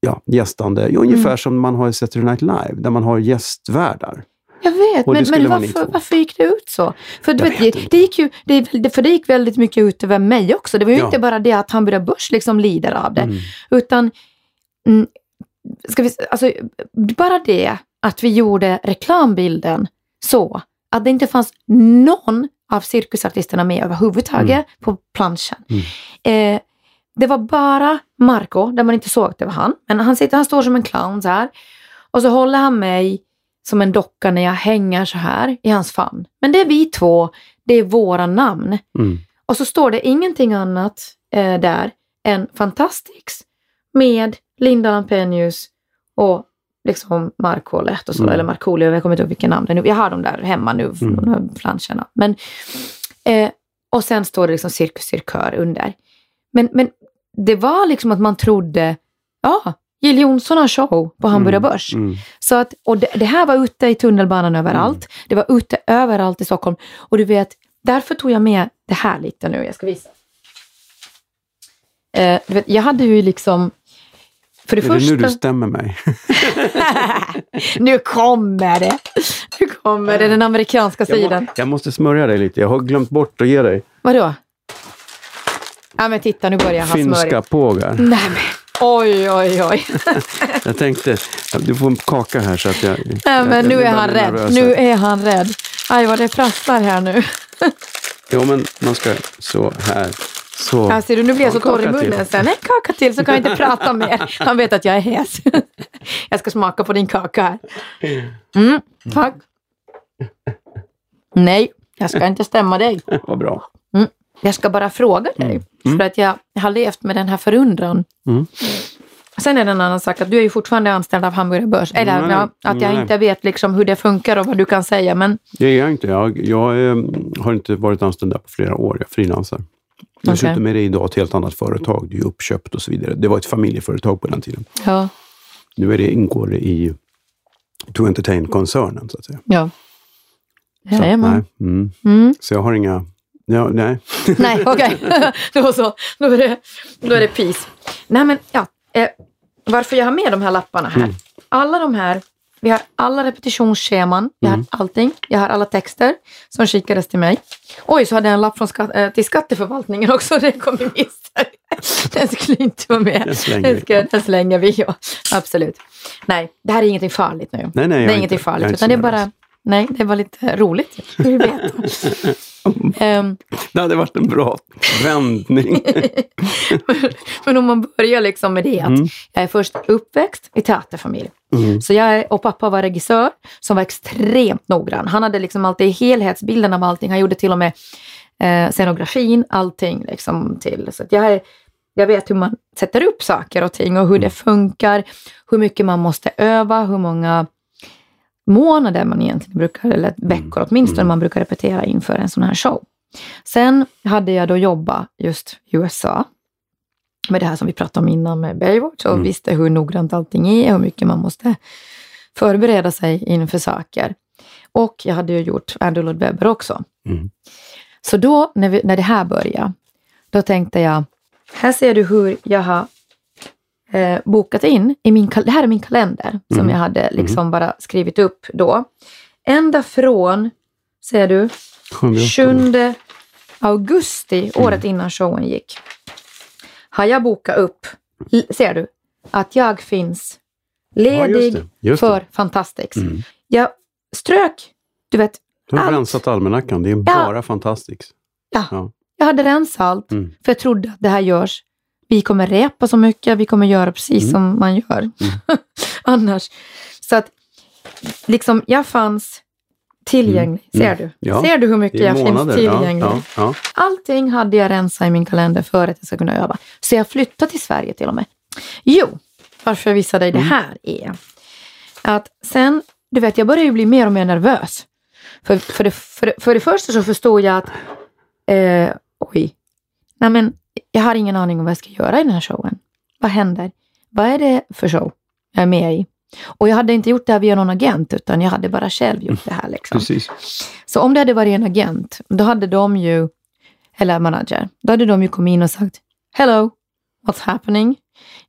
ja, gästande, ungefär Mm. som man har i Saturday Night Live, där man har gästvärdar. Jag vet, men, men varför, varför gick det ut så? För du Jag vet, vet det, gick ju, det, för det gick väldigt mycket ut över mig också. Det var ju Ja. inte bara det att Hamburger Börs liksom lider av det, Mm. utan mm, ska vi, alltså, bara det att vi gjorde reklambilden så att det inte fanns någon av cirkusartisterna med överhuvudtaget på planschen. Mm. Eh, det var bara Marco, där man inte såg att det var han. Men han, sitter, han står som en clown så här. Och så håller han mig som en docka när jag hänger så här i hans famn. Men det är vi två, det är våra namn. Mm. Och så står det ingenting annat eh, där än Fantastics med Linda Lampenius och liksom så, Mm. eller Markoolio, jag kommer inte ihåg vilken namn det är nu. Jag har dem där hemma nu, Mm. de här planscherna. Men, eh, och sen står det liksom Cirkus Cirkör under. Men, men det var liksom att man trodde, ja, Jill Johnson har show på Hamburger Börs. Mm. Så att, och det, det här var ute i tunnelbanan överallt. Det var ute överallt i Stockholm. Och du vet, därför tog jag med det här lite nu. Jag ska visa. Eh, du vet, jag hade ju liksom... För det Är det första... nu du stämmer mig? nu kommer det! Nu kommer det, den amerikanska Jag, sidan. må, jag måste smörja dig lite. Jag har glömt bort att ge dig Vadå? Ja men titta, nu börjar han finska smörja. pågar. Nej men, oj oj oj. Jag tänkte, du får en kaka här så att jag... Nej men jag nu är han nervös rädd. Nu är han rädd. Aj vad det prasslar här nu. Jo, men man ska så här. Så. Ja, ser du, nu blir jag så torr i munnen sen. En kaka till så kan jag inte prata mer. Han vet att jag är hes. Jag ska smaka på din kaka här. Mm, tack. Nej, jag ska inte stämma dig. Vad bra. Jag ska bara fråga dig. För att jag har levt med den här förundran. Mm. Sen är det en annan sak att du är ju fortfarande anställd av Hamburger Börs. Eller Nej, ja, att jag nej. inte vet liksom hur det funkar och vad du kan säga. Men Det är jag inte. Jag, jag eh, har inte varit anställd där på flera år. Jag frilansar. Dessutom är det idag ett helt annat företag. Det är uppköpt och så vidare. Det var ett familjeföretag på den tiden. ja, Nu är det, ingår det i To Entertain-koncernen, så att säga. ja. Så, nej, mm. Mm. så jag har inga... Ja, nej. Nej, okej. då så. Då är, det, då är det peace. Nej, men ja. Eh, varför jag har med de här lapparna här. Mm. Alla de här, vi har alla repetitionsscheman, vi Mm. har allting. Jag har alla texter som skickades till mig. Oj, så hade jag en lapp från skatt, eh, till skatteförvaltningen också. Det kom i misstag. Den skulle inte vara med. Den slänger vi. den slänger vi, ja. Absolut. Nej, det här är ingenting farligt nu. Nej, nej, jag det är ingenting inte- jag farligt, utan det är bara... Nej, det var lite roligt. Vill veta. Ehm, Det hade varit en bra vändning. Men om man börjar liksom med det att Mm. jag är först uppväxt i teaterfamilj. Mm. Så jag och pappa var regissör som var extremt noggrann. Han hade liksom alltid helhetsbilden av allting. Han gjorde till och med eh, scenografin, allting liksom till. Så jag, är, jag vet hur man sätter upp saker och ting och hur det funkar. Hur mycket man måste öva, hur många månader man egentligen brukar, eller veckor åtminstone, man brukar repetera inför en sån här show. Sen hade jag då jobbat just i USA med det här som vi pratade om innan med Baywatch och Mm. visste hur noggrant allting är, hur mycket man måste förbereda sig inför saker. Och jag hade ju gjort Andrew Lloyd Webber också. Mm. Så då, när, vi, när det här började, då tänkte jag, här ser du hur jag har eh, bokat in, i min, det här är min kalender som Mm. jag hade liksom bara skrivit upp då. Ända från, ser du, Sjunde, åttonde. 7 augusti, året innan showen gick, har jag bokat upp, ser du, att jag finns Ja, ledig just det. Just det. för Fantastics. Mm. Jag strök, du vet, Du har allt. rensat almanackan. Det är bara fantastiskt. Ja. Ja. jag hade rensat allt, Mm. för jag trodde att det här görs. Vi kommer repa så mycket, vi kommer göra precis Mm. som man gör annars. Så att liksom, jag fanns tillgänglig. Mm. Ser Mm. du? Ja. Ser du hur mycket jag månader. finns tillgänglig? ja, ja. Allting hade jag rensat i min kalender för att jag ska kunna öva. Så jag flyttade till Sverige till och med. Jo, varför jag visar dig det Mm. här är att sen, du vet, jag börjar ju bli mer och mer nervös. För, för, det, för, för det första så förstod jag att, eh, oj, nej men jag har ingen aning om vad jag ska göra i den här showen. Vad händer? Vad är det för show jag är med i? Och jag hade inte gjort det här via någon agent, utan jag hade bara själv gjort det här. Liksom. Precis. Så om det hade varit en agent, då hade de ju, eller manager, då hade de ju kommit in och sagt Hello, what's happening?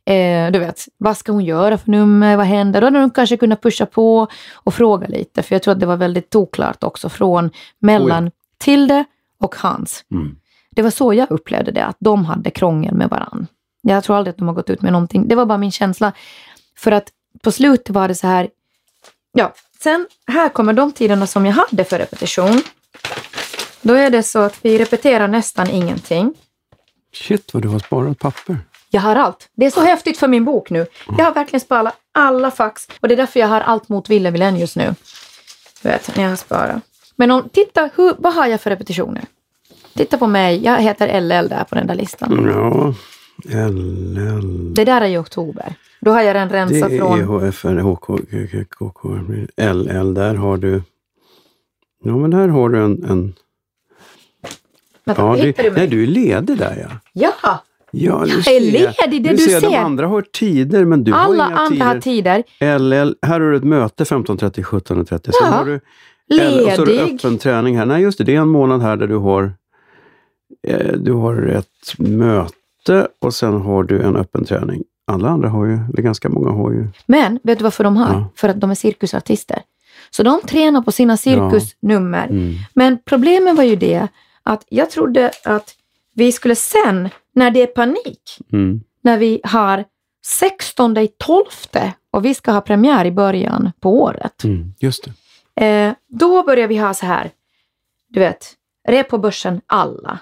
Eh, du vet, vad ska hon göra för nummer? Vad händer? Då hade de kanske kunnat pusha på och fråga lite, för jag tror att det var väldigt oklart också från mellan Tilde och Hans. Mm. Det var så jag upplevde det, att de hade krångel med varann. Jag tror aldrig att de har gått ut med någonting. Det var bara min känsla. För att på slutet var det så här, ja, sen här kommer de tiderna som jag hade för repetition. Då är det så att vi repeterar nästan ingenting. Shit vad du har sparat papper. Jag har allt. Det är så häftigt för min bok nu. Jag har verkligen sparat alla fax och det är därför jag har allt mot Ville Wilén just nu. Du vet, när jag har sparat. Men om, titta, hur, vad har jag för repetitioner? Titta på mig, jag heter LL där på den där listan. Ja, LL. Det där är i oktober. Då har jag den Det rensat är från... EHFR, HK, KK, LL. Där har du... Ja, men där har du en... en Vänta, ja, du mig? nej, du är ledig där ja. Ja! Ja, du Jag är ledig, det du ser. De ser. andra har tider, men du har Alla inga andra har tider. tider. LL, här har du ett möte 15.30, 17.30. Sen Ja, har du Eller, och så har du Ledig. öppen träning här. Nej, just det. Det är en månad här där du har, du har ett möte och sen har du en öppen träning. Alla andra har ju, eller ganska många har ju. Men vet du varför de har? Ja. För att de är cirkusartister. Så de tränar på sina cirkusnummer. Mm. Men problemet var ju det att jag trodde att vi skulle sen, när det är panik, Mm. när vi har 16 i 12 och vi ska ha premiär i början på året. Mm. Just det. Eh, då börjar vi ha så här, du vet, rep på börsen alla.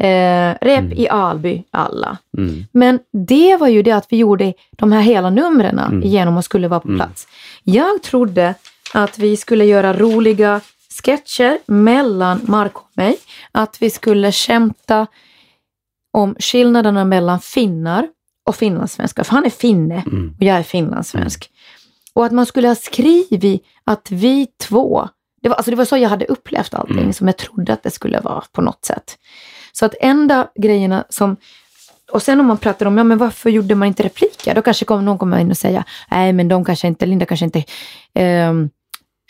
Eh, rep Mm. i Alby alla. Mm. Men det var ju det att vi gjorde de här hela numren Mm. igenom och skulle vara på Mm. plats. Jag trodde att vi skulle göra roliga sketcher mellan Mark och mig. Att vi skulle skämta om skillnaderna mellan finnar och finlandssvenska, för han är finne Mm. och jag är finlandssvensk. Och att man skulle ha skrivit att vi två, det var, alltså det var så jag hade upplevt allting, Mm. som jag trodde att det skulle vara på något sätt. Så att enda grejerna som och sen om man pratar om, ja men varför gjorde man inte repliker? Då kanske kom, någon kommer in och säga, nej men de kanske inte, Linda kanske inte eh,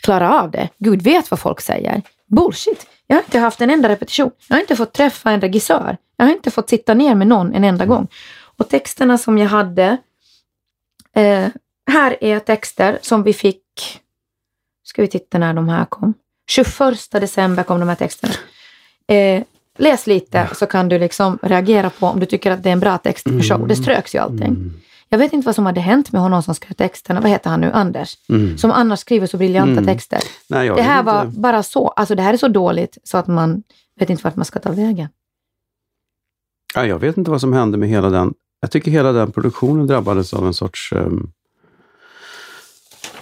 klarar av det. Gud vet vad folk säger. Bullshit. Jag har inte haft en enda repetition. Jag har inte fått träffa en regissör. Jag har inte fått sitta ner med någon en enda gång. Och texterna som jag hade, eh, här är texter som vi fick, ska vi titta när de här kom. 21 december kom de här texterna. Eh, läs lite så kan du liksom reagera på om du tycker att det är en bra text för show. Det ströks ju allting. Mm. Jag vet inte vad som hade hänt med honom som skrev texterna. Vad heter han nu? Anders. Mm. Som annars skriver så briljanta Mm. texter. Nej, Det här var inte. bara så. Alltså det här är så dåligt så att man vet inte vart man ska ta vägen. Ja, jag vet inte vad som hände med hela den. Jag tycker hela den produktionen drabbades av en sorts... ehm,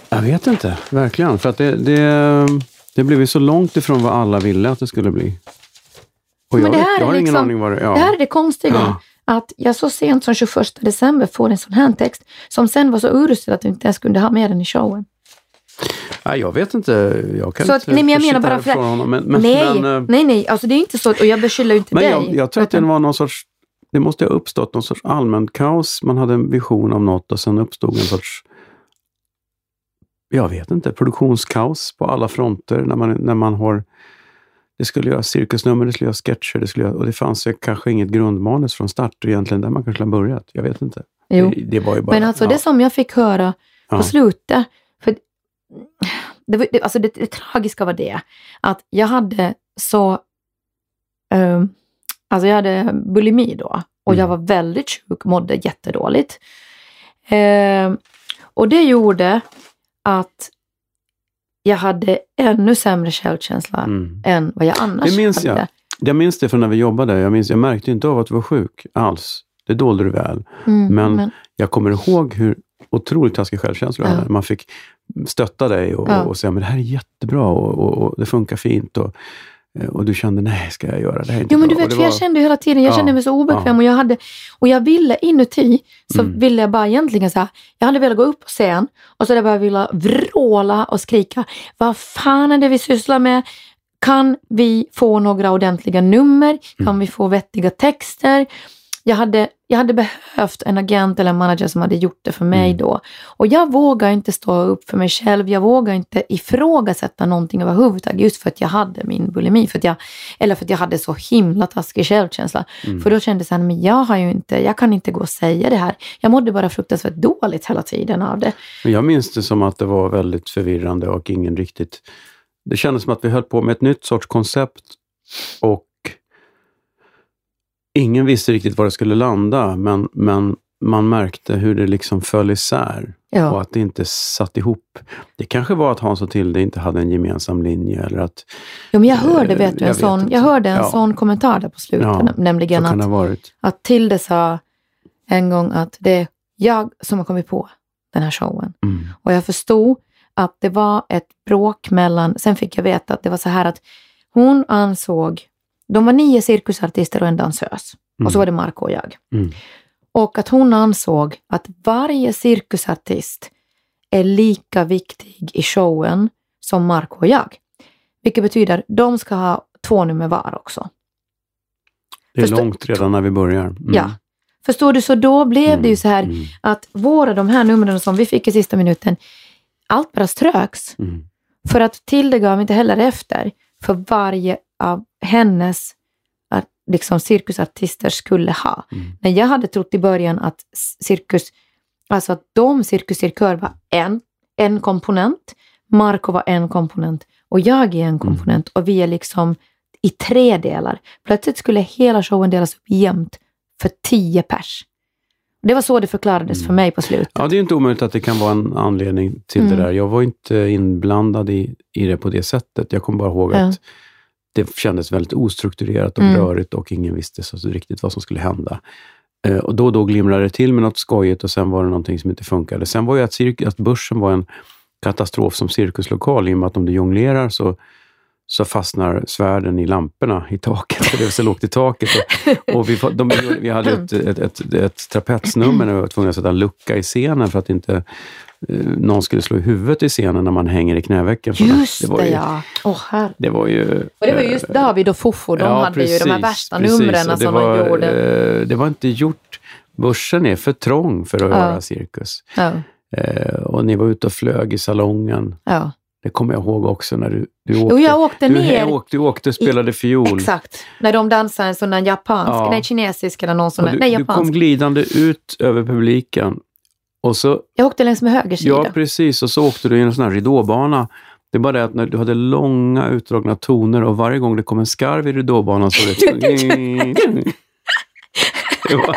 jag vet inte, verkligen. För att det, det, det blev ju så långt ifrån vad alla ville att det skulle bli. Och Men jag, det här jag har är ingen liksom- aning vad det ja. Det här är det konstiga. Ja. Att jag så sent som 21 december får en sån här text som sen var så urusel att vi inte ens kunde ha med den i showen. Nej, jag vet inte. Jag kan Så inte nej, men jag menar bara för- honom. Men, men, nej, men, eh, nej, nej. Alltså det är inte så. Och jag beskyller inte men dig. jag, jag tror att det var någon sorts... Det måste ha uppstått någon sorts allmän kaos. Man hade en vision av något och sen uppstod en sorts jag vet inte, produktionskaos på alla fronter när man, när man har det skulle göras cirkusnummer, det skulle göras sketcher, det skulle göras, och det fanns ju kanske inget grundmanus från start egentligen, där man kanske skulle ha börjat. Jag vet inte. Jo. Det, det var ju bara... Men alltså ja. det som jag fick höra på Ja. slutet, för det, var- det, alltså det, det tragiska var det att jag hade så, ehm, alltså jag hade bulimi då och jag Mm. var väldigt sjuk, mådde jättedåligt. Ehm, och det gjorde att jag hade ännu sämre självkänsla Mm. än vad jag annars Det minns hade. jag. Jag minns det från när vi jobbade. Jag, minns, jag märkte inte av att du var sjuk alls. Det dolde du väl. Mm, Men- men, Jag kommer ihåg hur otroligt taskig självkänsla du Ja. hade. Man fick stötta dig och, Ja. och säga men det här är jättebra och, och, och det funkar fint. Och, och du kände, nej, ska jag göra det här? Jo men du bra." Och vet, för jag var- kände hela tiden, jag Ja, kände mig så obekväm ja. och jag hade, och jag ville inuti, så Mm. ville jag bara egentligen så här, jag hade velat gå upp på scen och så hade jag bara velat vråla och skrika, vad fan är det vi sysslar med? Kan vi få några ordentliga nummer? Kan Mm. vi få vettiga texter? Jag hade, jag hade behövt en agent eller en manager som hade gjort det för mig Mm. då. Och jag vågar inte stå upp för mig själv. Jag vågar inte ifrågasätta någonting överhuvudtaget just för att jag hade min bulimi. För att jag, eller för att jag hade så himla taskig självkänsla. Mm. För då så här, men jag har ju inte, jag kan inte gå och säga det här. Jag mådde bara fruktansvärt dåligt hela tiden av det. Men jag minns det som att det var väldigt förvirrande och ingen riktigt... Det kändes som att vi höll på med ett nytt sorts koncept och ingen visste riktigt var det skulle landa, men, men man märkte hur det liksom föll isär och Ja, att det inte satt ihop. Det kanske var att Hans och Tilde inte hade en gemensam linje eller att... jo, men jag hörde, vet du, en sån, inte. jag hörde en Ja. sån kommentar där på slutet. Ja, nämligen att, att Tilde sa en gång att det är jag som har kommit på den här showen. Mm. Och jag förstod att det var ett bråk mellan, sen fick jag veta att det var så här att hon ansåg, de var nio cirkusartister och en dansös. Och så var det Marco och jag. Mm. Och att hon ansåg att varje cirkusartist är lika viktig i showen som Marco och jag. Vilket betyder att de ska ha två nummer var också. Det är Förstå- långt redan när vi börjar. Mm. Ja. Förstår du? Så då blev det ju så här Mm. att våra de här numren som vi fick i sista minuten, allt bara ströks. Mm. För att Tilde gav inte heller efter för varje av hennes liksom, cirkusartister skulle ha. Mm. Men jag hade trott i början att cirkus, alltså att de cirkuscirkör var en, en komponent, Marco var en komponent och jag är en komponent och vi är liksom i tre delar. Plötsligt skulle hela showen delas upp jämnt för tio pers. Det var så det förklarades för Mm. mig på slutet. Ja, det är inte omöjligt att det kan vara en anledning till Mm. det där. Jag var inte inblandad i, i det på det sättet. Jag kommer bara ihåg Ja. att det kändes väldigt ostrukturerat och Mm. rörigt och ingen visste så riktigt vad som skulle hända. Eh, och då och då glimrade det till med något skojigt och sen var det någonting som inte funkade. Sen var ju att, att börsen var en katastrof som cirkuslokal i och med att om du jonglerar så så fastnar svärden i lamporna i taket, för det är så lågt i taket. Och, och vi, de, vi hade ett, ett, ett, ett trapetsnummer när vi var tvungna att sätta en lucka i scenen för att inte någon skulle slå i huvudet i scenen när man hänger i knävecken. Just det, det, var ju, ja. Åh, här. det var ju... Och det var just David och Fofo, de hade ju de här värsta numren som var, de gjorde. eh, Det var inte gjort... Börsen är för trång för att Ja. göra cirkus. Ja, Eh, och ni var ute och flög i salongen. ja. Det kommer jag ihåg också när du, du åkte. Och jag åkte du, ner. åkte, du åkte och spelade fiol. Exakt. När de dansade en sån där japansk, Ja. nej kinesisk eller någon sån där, nej du kom japansk. glidande ut över publiken. Och så, Jag åkte längs med höger sida. ja precis, och så åkte du i en sån här ridåbana. Det är bara det att när du hade långa utdragna toner och varje gång det kom en skarv i ridåbanan så var det... det var,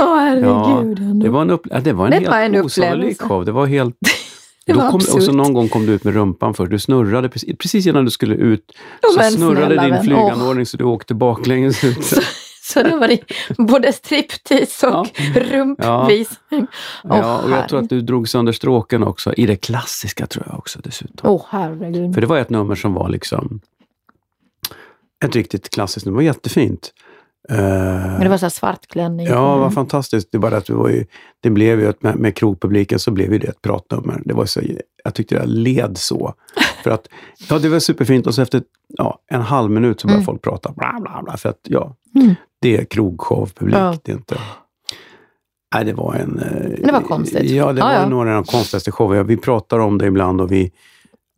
Åh herregud. det ändå. var en, upp, ja, det var en Det helt var en osannolik show. Det var helt... Det var kom, och så någon gång kom du ut med rumpan först. Du snurrade precis, precis innan du skulle ut. Ja, Så snurrade din flyganordning så du åkte baklänges ut. Så, det var det både striptease och rumpvisning. Åh, Ja, och jag tror att du drog sönder stråken också. I det klassiska tror jag också dessutom. Åh herregud. För det var ett nummer som var liksom ett riktigt klassiskt nummer. Det var jättefint. Eh, Men det var så svart klänning. Ja, Mm. vad fantastiskt. Det, är bara att det, var ju, det blev ju ett, med, med krogpubliken så blev ju det ett pratnummer. Det var så, jag tyckte det led så. För att, ja, det var superfint och så efter ja, en halv minut så började Mm. folk prata. Bla, bla, bla, för att ja, Mm. det är krogshowpublik. Ja. Det är inte... Nej, det var en... eh, Det var konstigt. Ja, det Ja, var ja. nog en av de konstigaste shower. Vi pratar om det ibland och vi...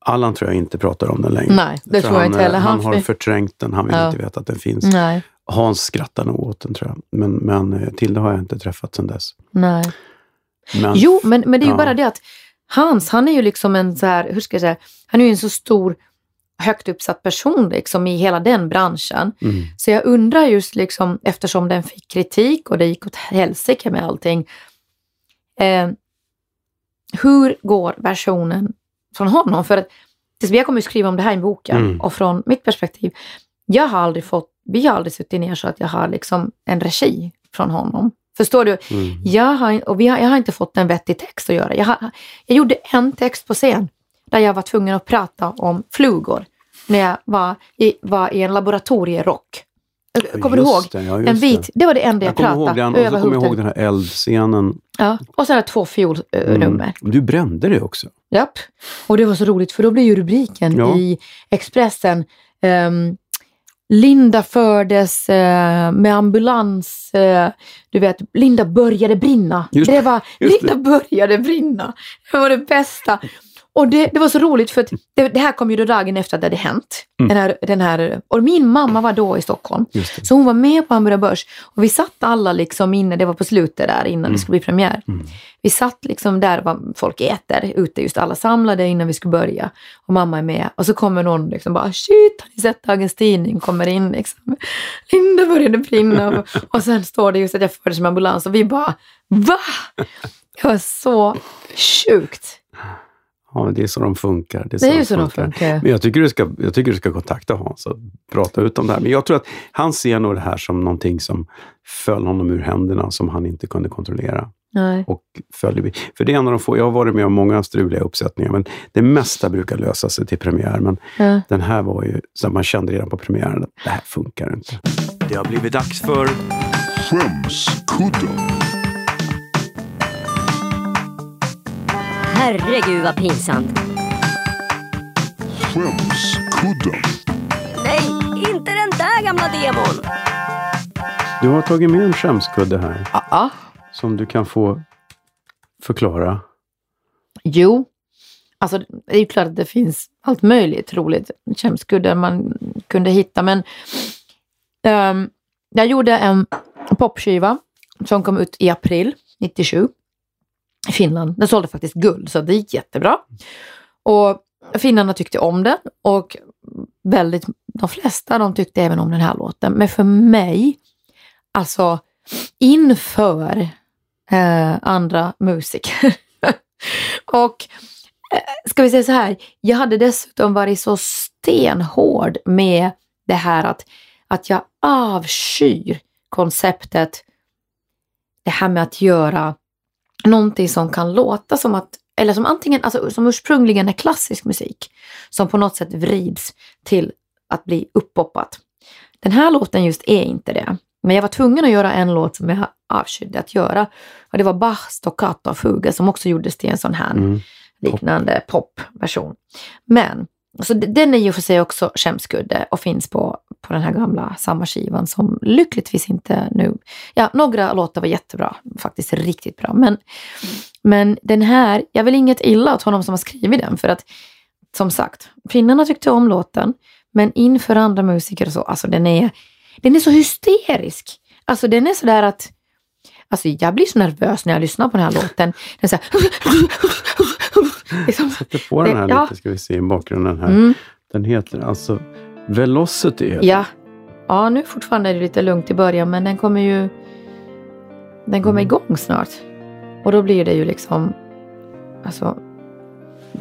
Allan tror jag inte pratar om den längre. Nej, det För tror jag han, inte heller. eh, Han Han- har förträngt den. Han vill Ja. inte veta att den finns. Nej, Hans skrattar nog åt den tror jag. Men, men eh, Tilde har jag inte träffat sedan dess. nej. Men, Jo, men, men det är ju Ja. bara det att Hans, han är ju liksom en så här, hur ska jag säga, han är ju en så stor högt uppsatt person liksom i hela den branschen. Mm, Så jag undrar just liksom, eftersom den fick kritik och det gick åt helsike med allting. Eh, hur går versionen från honom? För att jag kommer ju skriva om det här i boken Mm. och från mitt perspektiv. Jag har aldrig fått, vi har aldrig suttit ner så att jag har liksom en regi från honom. Förstår du? mm. Jag har, och vi har, jag har inte fått en vettig text att göra. Jag, har, jag gjorde en text på scen där jag var tvungen att prata om flugor när jag var i, var i en laboratorierock. Kommer du ihåg? Det, ja, En vit, det. det var det enda jag, Jag kommer ihåg pratade över kommer jag ihåg hoten. den här eldscenen. Ja. Och här två fiolnummer. Mm. Du brände det också. Japp. Och det var så roligt för då blev ju rubriken Ja. i Expressen ehm, Linda fördes eh, med ambulans. Eh, du vet, Linda började brinna. Just det var, Linda började brinna. Det var det bästa. Och det, det var så roligt för att det, det här kom ju då dagen efter att det hade hänt. Mm. Den här, den här, och min mamma var då i Stockholm. Så hon var med på Hamburger Börs och vi satt alla liksom inne, det var på slutet där innan det skulle bli premiär. Mm. Vi satt liksom där vad folk äter ute, just alla samlade innan vi skulle börja. Och mamma är med och så kommer någon liksom bara shit, har ni sett dagens tidning? Kommer in liksom. Linda började brinna och, och sen står det just att jag fördes med ambulans och vi bara va? Det var så sjukt. Ja, det är så de funkar. Det är ju så de funkar. Men jag tycker, du ska, jag tycker du ska kontakta Hans och prata ut om det här. Men jag tror att han ser nog det här som någonting som föll honom ur händerna, som han inte kunde kontrollera. Nej. Och följde, för det är en av de få, jag har varit med om många struliga uppsättningar, men det mesta brukar lösa sig till premiär. Men Ja. den här var ju, så man kände redan på premiären att det här funkar inte. Det har blivit dags för Skämskudden. Herregud vad pinsamt. Skämskudden. Nej, inte den där gamla demon. Du har tagit med en skämskudde här Ja. som du kan få förklara. Jo, alltså det är ju klart att det finns allt möjligt roligt skämskuddar man kunde hitta. Men ehm, jag gjorde en popskiva som kom ut i april 97 i Finland. Den sålde faktiskt guld så det gick jättebra. Och finnarna tyckte om den och väldigt, de flesta de tyckte även om den här låten. Men för mig, alltså inför eh, andra musiker och eh, ska vi säga så här, jag hade dessutom varit så stenhård med det här att, att jag avskyr konceptet, det här med att göra någonting som kan låta som att eller som antingen, alltså som ursprungligen är klassisk musik, som på något sätt vrids till att bli uppoppat. Den här låten just är inte det. Men jag var tvungen att göra en låt som jag avskydde att göra. Och det var Bach, Stoccato och Fuga som också gjordes till en sån här Mm. liknande popversion. Men så den är ju för sig också skämskudde och finns på, på den här gamla samma skivan som lyckligtvis inte nu... Ja, några låtar var jättebra, faktiskt riktigt bra. Men, men den här, jag vill inget illa åt honom som har skrivit den för att som sagt, finnarna tyckte om låten men inför andra musiker och så, alltså den är, den är så hysterisk. Alltså den är sådär att Alltså jag blir så nervös när jag lyssnar på den här låten. Den är så här, liksom, Sätter på den här Det- ja. lite ska vi se i bakgrunden här. mm, Den heter alltså Velocity. heter ja. ja, nu fortfarande är det lite lugnt i början men den kommer ju den kommer Mm. igång snart. Och då blir det ju liksom, alltså,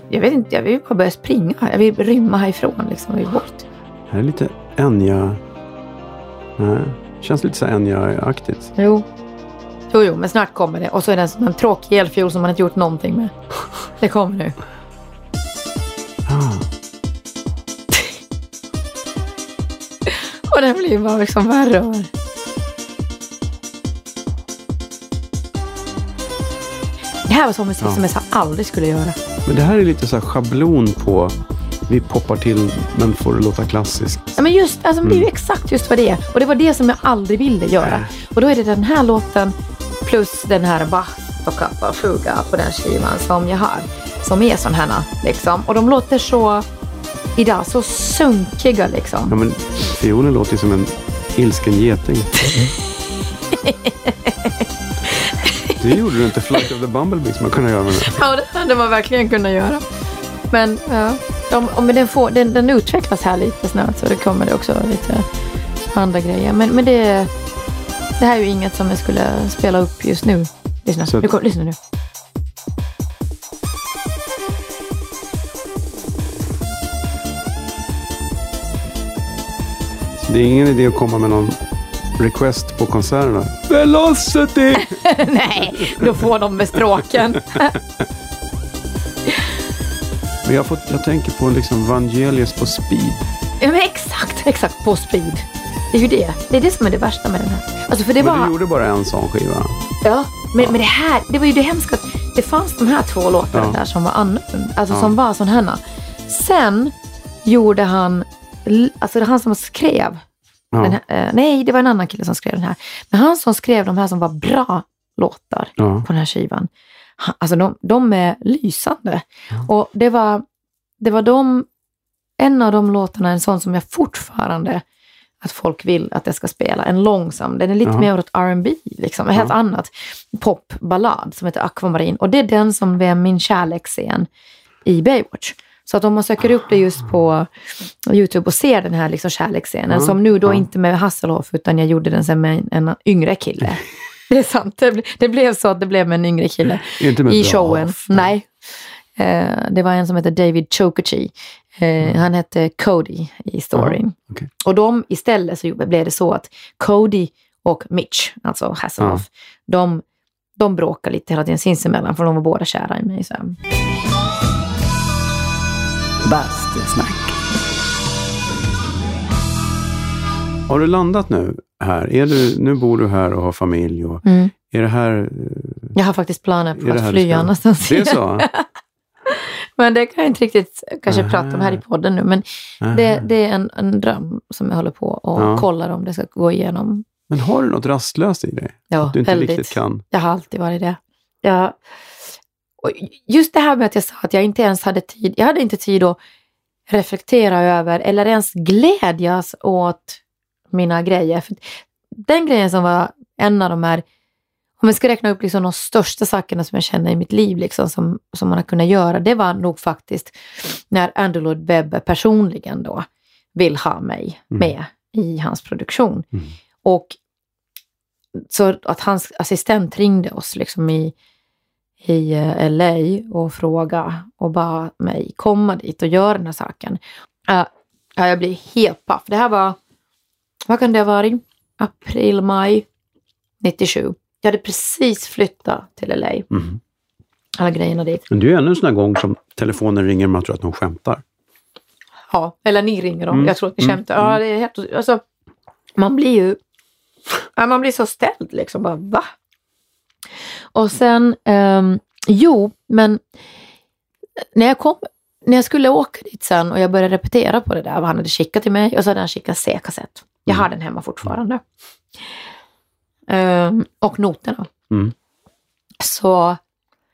jag vet inte, jag vill bara börja springa. Jag vill rymma härifrån liksom, vill bort. Här är lite Enya... Nej, känns lite så Enya-aktigt. Jo. Jo, jo, men snart kommer det. Och så är den som en tråkig elfiol som man inte gjort någonting med. Det kommer nu. Ah, Och den blir bara liksom värre och värre. Det här var sån musik Ja. som jag så aldrig skulle göra. men det här är lite så här schablon på... Vi poppar till men får det låta klassiskt. Ja, men just, alltså, Det är ju Mm. exakt just vad det är. Och det var det som jag aldrig ville göra. Och då är det den här låten plus den här Bach Fuga på den skivan som jag har. Som är sån här liksom. Och de låter så, idag, så sunkiga liksom. Ja, men fiolen låter ju som en ilsken geting. det gjorde du inte. Flight of the Bumblebee som man kunde göra med den. Ja, det hade man verkligen kunnat göra. Men ja, de, om den, får, den, den utvecklas här lite snart så det kommer det också lite andra grejer. Men, men det, det här är ju inget som jag skulle spela upp just nu. Lyssna, Så- nu kom, lyssna nu. Så det är ingen idé att komma med någon request på konserterna. Velocity! Nej, då får de med stråken. Men jag, fått, jag tänker på liksom Vangelis på speed. ja, men exakt, exakt. På speed. Det är ju det. Det är det som är det värsta med den här. Alltså för det Men var... du gjorde bara en sån skiva. Ja, men, men det här, det var ju det hemska det fanns de här två låtarna Ja. där som var annorlunda, alltså Ja. som var sån här. Sen gjorde han, alltså det han som skrev, Ja. här, eh, nej det var en annan kille som skrev den här, men han som skrev de här som var bra låtar Ja. på den här skivan, han, alltså de, de är lysande. Och det var, det var de, en av de låtarna, en sån som jag fortfarande att folk vill att jag ska spela. En långsam, den är lite Ja. mer åt R&B liksom. Ett helt Ja. annat popballad som heter Aquamarin. Och det är den som är min kärleksscen i Baywatch. Så att om man söker upp det just på Youtube och ser den här liksom kärleksscenen, Ja. som nu då Ja. inte med Hasselhoff, utan jag gjorde den sen med en, en yngre kille. Det är sant, det, ble, det blev så att det blev med en yngre kille i showen. Nej. Eh, det var en som hette David Chokachi. Eh, Han hette Cody i storyn. Mm. okej. Och de istället så blev det så att Cody och Mitch, alltså Hasselhoff, de, de bråkade lite hela tiden sinsemellan för de var båda kära i mig. Så. Bastusnack. Har du landat nu här? Är du, nu bor du här och har familj. Och Mm. är det här... Jag har faktiskt planer på att fly annanstans. Det är så? Men det kan jag inte riktigt kanske Aha. prata om här i podden nu. Men det, det är en, en dröm som jag håller på och Ja. kollar om det ska gå igenom. Men har du något rastlöst i dig? Ja, Att du inte väldigt. riktigt kan? Jag har alltid varit det. Jag, och just det här med att jag sa att jag inte ens hade tid. Jag hade inte tid att reflektera över eller ens glädjas åt mina grejer. För den grejen som var en av de här, om jag ska räkna upp liksom de största sakerna som jag känner i mitt liv liksom, som, som man har kunnat göra, det var nog faktiskt när Andrew Lloyd Webber personligen då vill ha mig Mm. med i hans produktion. Mm. Och så att hans assistent ringde oss liksom i, i eh, LA och frågade och bad mig komma dit och göra den här saken. Uh, ja, jag blir helt paff. Det här var, vad kan det ha varit? April, maj 97. Jag hade precis flyttat till LA. Mm. alla grejerna dit. Men det är ju ännu en sån här gång som telefonen ringer och man tror att de skämtar. Ja, eller ni ringer dem. Mm, Jag tror att ni mm, skämtar. Ja, det är helt, alltså, man blir ju ja, man blir så ställd liksom. Bara, va? Och sen, ehm, jo, men när jag kom när jag skulle åka dit sen och jag började repetera på det där, vad han hade skickat till mig, och så hade han skickat C-kassett. Jag Mm. har den hemma fortfarande. Ehm, och noterna. Mm. Så,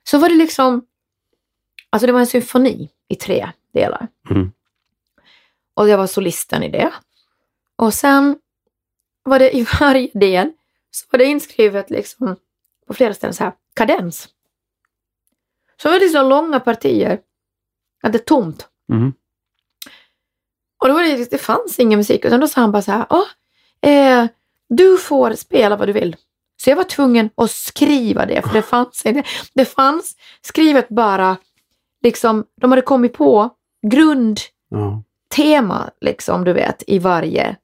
så var det liksom, alltså det var en symfoni i tre delar. Mm. Och jag var solisten i det. Och sen var det i varje del så var det inskrivet liksom på flera ställen så här, kadens. Så var det så långa partier att det är tomt. Mm. Och då var det, det fanns ingen musik utan då sa han bara så här, Åh, eh, du får spela vad du vill. Så jag var tvungen att skriva det, för det fanns inte. Det fanns skrivet bara, liksom, de hade kommit på grundtema, liksom, du vet, i varje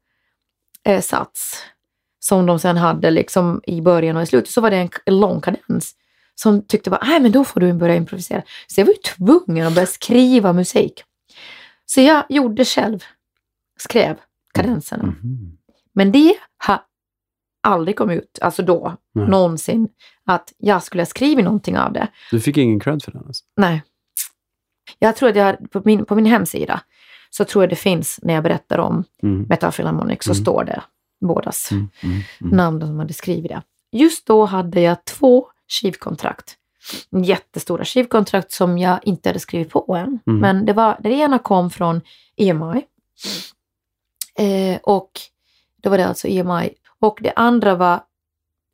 eh, sats. Som de sen hade liksom i början och i slutet. Så var det en, en lång kadens. Som tyckte bara, nej men då får du börja improvisera. Så jag var ju tvungen att börja skriva musik. Så jag gjorde själv, skrev kadenserna. Mhm. Men det har aldrig kommit ut, alltså då, Nej. någonsin, att jag skulle ha skrivit någonting av det. Du fick ingen cred för den alltså? Nej. Jag tror att jag, på min, på min hemsida, så tror jag det finns, när jag berättar om Mm. Metal Philharmonic, så Mm. står det bådas Mm. Mm. Mm. namn som hade skrivit det. Just då hade jag två skivkontrakt. Jättestora skivkontrakt som jag inte hade skrivit på än. Mm. Men det, var, det ena kom från EMI. Eh, och då var det alltså EMI. Och det andra var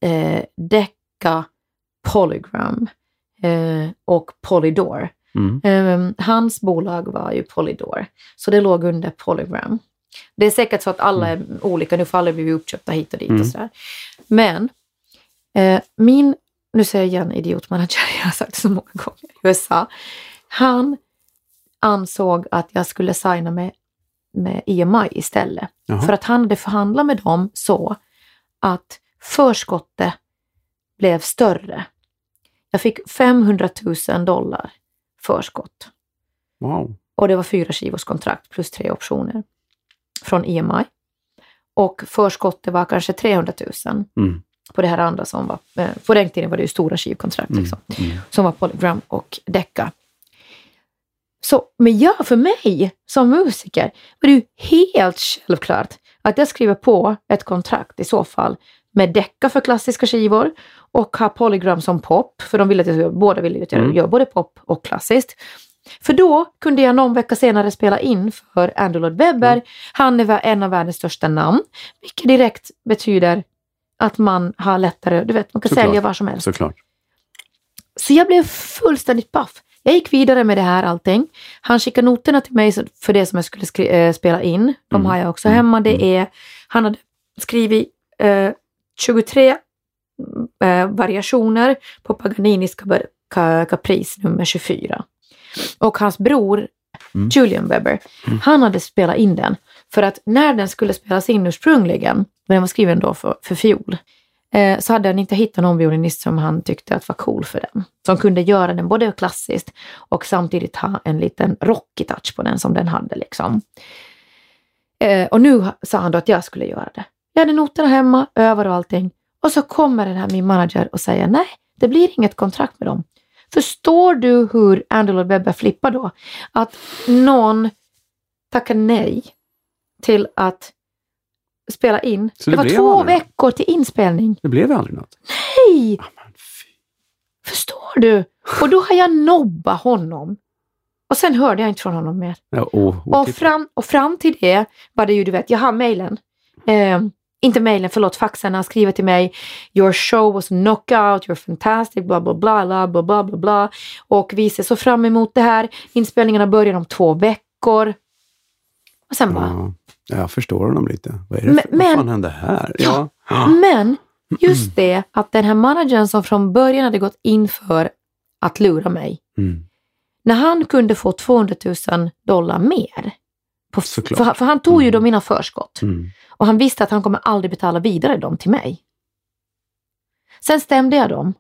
eh, Decca Polygram eh, och Polydor. Mm. Eh, hans bolag var ju Polydor, så det låg under Polygram. Det är säkert så att alla är olika, nu får alla blivit uppköpta hit och dit Mm. och sådär. Men eh, min, nu säger jag igen idiotmanager, jag har sagt det så många gånger USA. Han ansåg att jag skulle signa med, med EMI istället. Jaha. För att han hade förhandlat med dem så att förskottet blev större. Jag fick 500 000 dollar förskott. Wow. Och det var fyra skivors kontrakt plus tre optioner från EMI. Och förskottet var kanske 300 000 Mm. på det här andra som var, eh, på den tiden var det ju stora skivkontrakt Mm. liksom, Mm. som var Polygram och Decca. Så, men ja, för mig som musiker var det ju helt självklart att jag skriver på ett kontrakt i så fall med Decca för klassiska skivor och ha Polygram som pop, för de ville att jag skulle, båda ville att jag Mm. gör både pop och klassiskt. För då kunde jag någon vecka senare spela in för Andrew Lloyd Webber. Han är en av världens största namn, vilket direkt betyder att man har lättare, du vet, man kan Såklart. sälja var som helst. Såklart. Så jag blev fullständigt paff. Jag gick vidare med det här allting. Han skickade noterna till mig för det som jag skulle skri- eh, spela in. De Mm. har jag också Mm. hemma. Det är, han hade skrivit eh, 23 eh, variationer på Paganinis Caprice nummer 24. Och hans bror Mm. Julian Webber, Mm. han hade spelat in den. För att när den skulle spelas in ursprungligen, den var skriven då för, för fiol, eh, så hade han inte hittat någon violinist som han tyckte att var cool för den. Som kunde göra den både klassiskt och samtidigt ha en liten rockig touch på den som den hade. Liksom. Eh, och nu sa han då att jag skulle göra det. Jag hade noterna hemma, övar och allting. Och så kommer den här min manager och säger nej, det blir inget kontrakt med dem. Förstår du hur Andrew Lloyd Webber flippar då? Att någon tackar nej till att spela in. Så det det var två aldrig veckor till inspelning. Det blev aldrig något. Nej! Ah. Förstår du? Och då har jag nobbat honom. Och sen hörde jag inte från honom mer. Ja, oh, Och fram, och fram till det var det ju, du vet, jag har mejlen. Eh, inte mejlen, förlåt, faxen. Han skriver till mig Your show was knockout, you're fantastic, bla bla bla, bla bla bla bla bla. Och vi ser så fram emot det här. Inspelningarna börjar om två veckor. Och sen bara, Ja, jag förstår honom lite. Vad, är det för, men- vad fan hände här? Ja. Ja. Men just det att den här managern som från början hade gått in för att lura mig, Mm. när han kunde få 200 000 dollar mer, på, för, för han tog ju Mm. då mina förskott Mm. och han visste att han kommer aldrig betala vidare dem till mig. Sen stämde jag dem.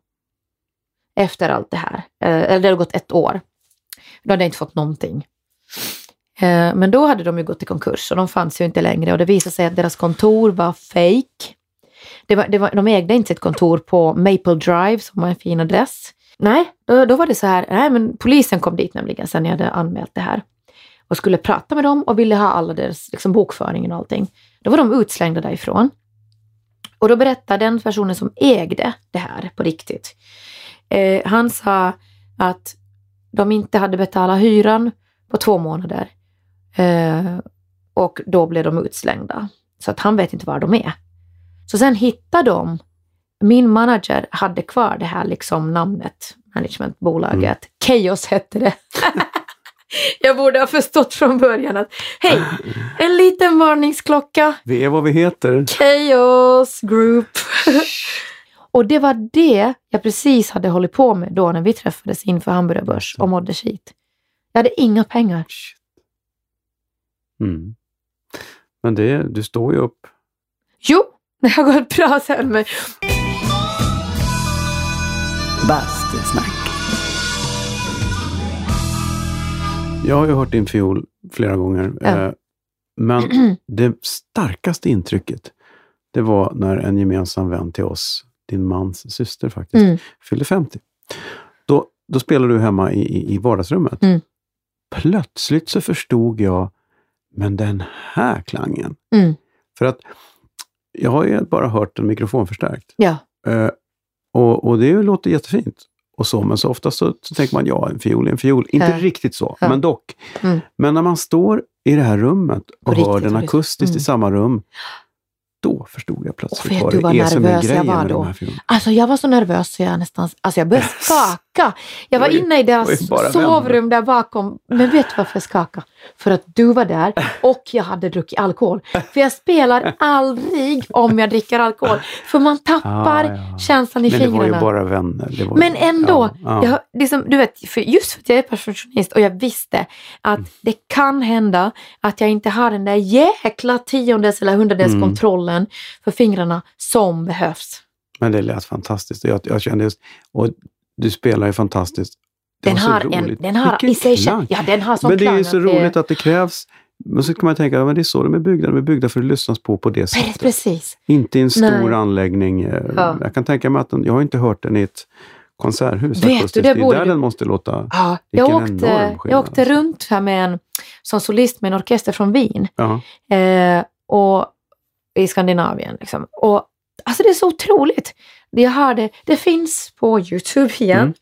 efter allt det här. Eh, Eller det hade gått ett år. Då hade jag inte fått någonting. Eh, men då hade de ju gått i konkurs och de fanns ju inte längre och det visade sig att deras kontor var fake. Det var, det var, de ägde inte sitt kontor på Maple Drive som var en fin adress. Nej, då, då var det så här, nej men polisen kom dit nämligen sen jag hade anmält det här och skulle prata med dem och ville ha alla deras liksom, bokföring och allting. Då var de utslängda därifrån. Och då berättade den personen som ägde det här på riktigt. Eh, han sa att de inte hade betalat hyran på två månader. Eh, och då blev de utslängda. Så att han vet inte var de är. Så sen hittade de, min manager hade kvar det här liksom namnet, managementbolaget. Chaos hette det. Jag borde ha förstått från början att hej, en liten varningsklocka. Vi är vad vi heter. Chaos Group. och det var det jag precis hade hållit på med då när vi träffades inför Hamburgerbörs och mådde skit. Jag hade inga pengar. Mm. Men det, du står ju upp. Jo, det har gått bra sen men Bastusnack. Jag har ju hört din fiol flera gånger. Ja. eh, Men det starkaste intrycket, det var när en gemensam vän till oss, din mans syster faktiskt, Mm. fyllde 50. Då, då spelade du hemma i, i, i vardagsrummet. Mm. Plötsligt så förstod jag, men den här klangen. Mm. För att jag har ju bara hört den mikrofonförstärkt. ja. Eh, och, och det låter jättefint. Och så, men så ofta så, så tänker man, ja, en fiol är en fiol. Inte Ja. riktigt så, Ja. men dock. Mm. Men när man står i det här rummet och hör den akustiskt i Mm. samma rum, då förstod jag plötsligt vet vad du det vad är som är jag grejen var med de här fiolerna. Alltså jag var så nervös så jag nästan, alltså jag började skaka. Jag var ju- inne i deras bara sovrum där bakom. Men vet du varför jag skakade? För att du var där och jag hade druckit alkohol. För jag spelar aldrig om jag dricker alkohol. För man tappar Ah, ja. känslan i Men det var ju fingrarna. bara vänner. Var Men ändå, Ja, ja. Jag, liksom, du vet, för just för att jag är perfektionist och jag visste att Mm. det kan hända att jag inte har den där jäkla tiondels eller hundradels Mm. kontrollen för fingrarna som behövs. Men det lät fantastiskt. Jag, jag kände just, och du spelar ju fantastiskt. Det Den har, en, roligt. den har Vilken i sig klang. ja, den har sån Men det är ju så att det- roligt att det krävs. Men så kan man tänka, ja, men det är så de är byggda. De är byggda för att lyssnas på på det Precis, sättet. preskillnad. Inte i en stor Nej. anläggning. eh, Ja. Jag kan tänka mig att den, jag har inte hört den i ett konserthus. Vet du, det det är borde där du- den måste låta. Ja, jag åkte, jag åkte runt här med en, som solist med en orkester från Wien Ja. eh, och, i Skandinavien. Liksom. Och, alltså det är så otroligt. Jag hörde, det finns på Youtube igen. Mm.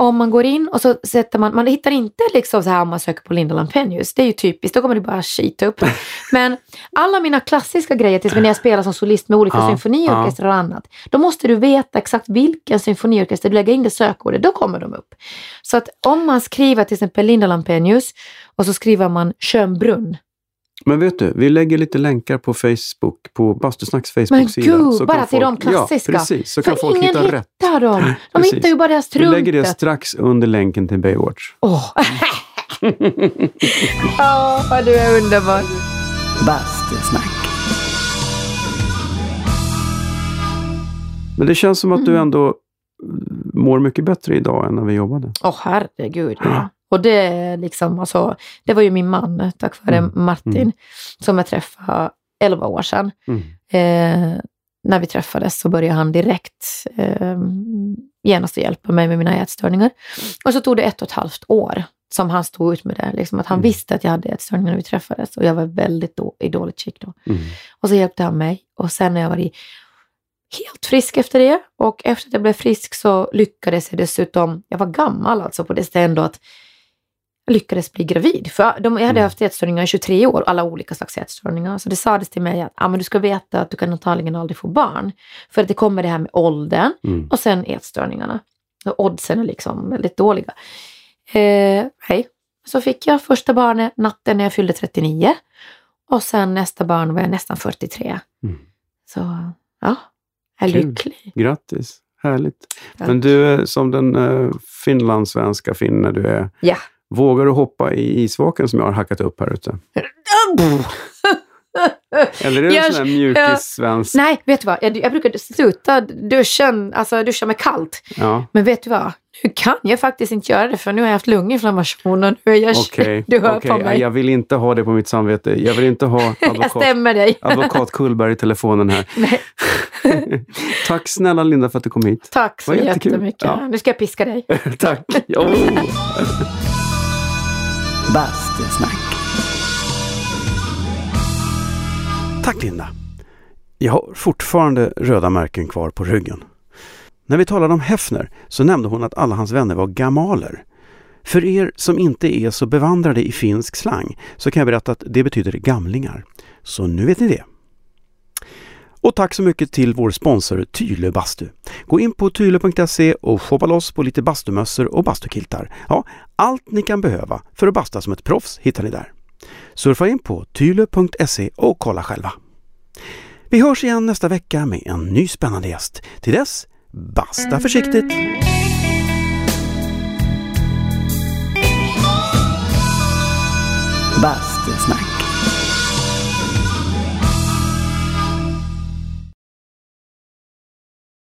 Om man går in och så sätter man, man hittar inte liksom så här om man söker på Linda Lampenius, det är ju typiskt, då kommer det bara skita upp. Men alla mina klassiska grejer, till exempel när jag spelar som solist med olika Ja, symfoniorkestrar och annat, då måste du veta exakt vilken symfoniorkester du lägger in det sökordet, då kommer de upp. Så att om man skriver till exempel Linda Lampenius och så skriver man Schönbrunn, Men vet du, vi lägger lite länkar på Facebook, på Bastusnacks Men Facebook-sida. gud, så bara kan till de folk- klassiska. Ja, precis. Så kan för folk ingen hitta rätt. hittar dem. De Precis. hittar ju bara deras Vi lägger det strax under länken till Baywatch. Åh, Åh, vad du är underbar. Bastusnack. Men det känns som att Mm. du ändå mm, mår mycket bättre idag än när vi jobbade. Åh herregud. Ja. Och det liksom, alltså, det var ju min man, tack vare Mm. Martin, Mm. som jag träffade 11 år sedan. Mm. Eh, när vi träffades så började han direkt eh, genast hjälpa mig med mina ätstörningar. Och så tog det ett och ett halvt år som han stod ut med det. Liksom att han Mm. visste att jag hade ätstörningar när vi träffades och jag var väldigt då, i dåligt skick då. Mm. Och så hjälpte han mig och sen när jag var i helt frisk efter det och efter att jag blev frisk så lyckades jag dessutom, jag var gammal alltså på det stället ändå att lyckades bli gravid. För de, jag hade Mm. haft ätstörningar i 23 år, alla olika slags ätstörningar. Så det sades till mig att ah, men du ska veta att du kan antagligen aldrig få barn. För att det kommer det här med åldern Mm. och sen ätstörningarna. Och oddsen är liksom väldigt dåliga. Eh, hej. Så fick jag första barnet natten när jag fyllde 39. Och sen nästa barn var jag nästan 43. Mm. Så ja, jag är Kul. lycklig. Grattis, härligt. Tack. Men du, är som den uh, finlandssvenska finne du är, Ja. Vågar du hoppa i isvaken som jag har hackat upp här ute? Eller är du en sån här mjukis-svensk? Nej, vet du vad? Jag, jag brukar sluta duschen, alltså duscha med kallt. Ja, Men vet du vad? Nu kan jag faktiskt inte göra det för nu har jag haft lunginflammation och nu är jag... okej. Du hör okej. på mig. Jag vill inte ha det på mitt samvete. Jag vill inte ha Jag advokat, advokat Kullberg i telefonen här. Tack snälla Linda för att du kom hit. tack så jättemycket. Ja. Nu ska jag piska dig. Tack. Oh. Bastusnack. Tack Linda. Jag har fortfarande röda märken kvar på ryggen. När vi talade om Hefner så nämnde hon att alla hans vänner var gamaler. För er som inte är så bevandrade i finsk slang så kan jag berätta att det betyder gamlingar. Så nu vet ni det. Och tack så mycket till vår sponsor Tylö Bastu. Gå in på tylö.se och shoppa loss på lite bastumössor och bastukiltar. Ja, allt ni kan behöva för att basta som ett proffs hittar ni där. Surfa in på tylö.se och kolla själva. Vi hörs igen nästa vecka med en ny spännande gäst. Till dess, basta försiktigt! Bastusnack.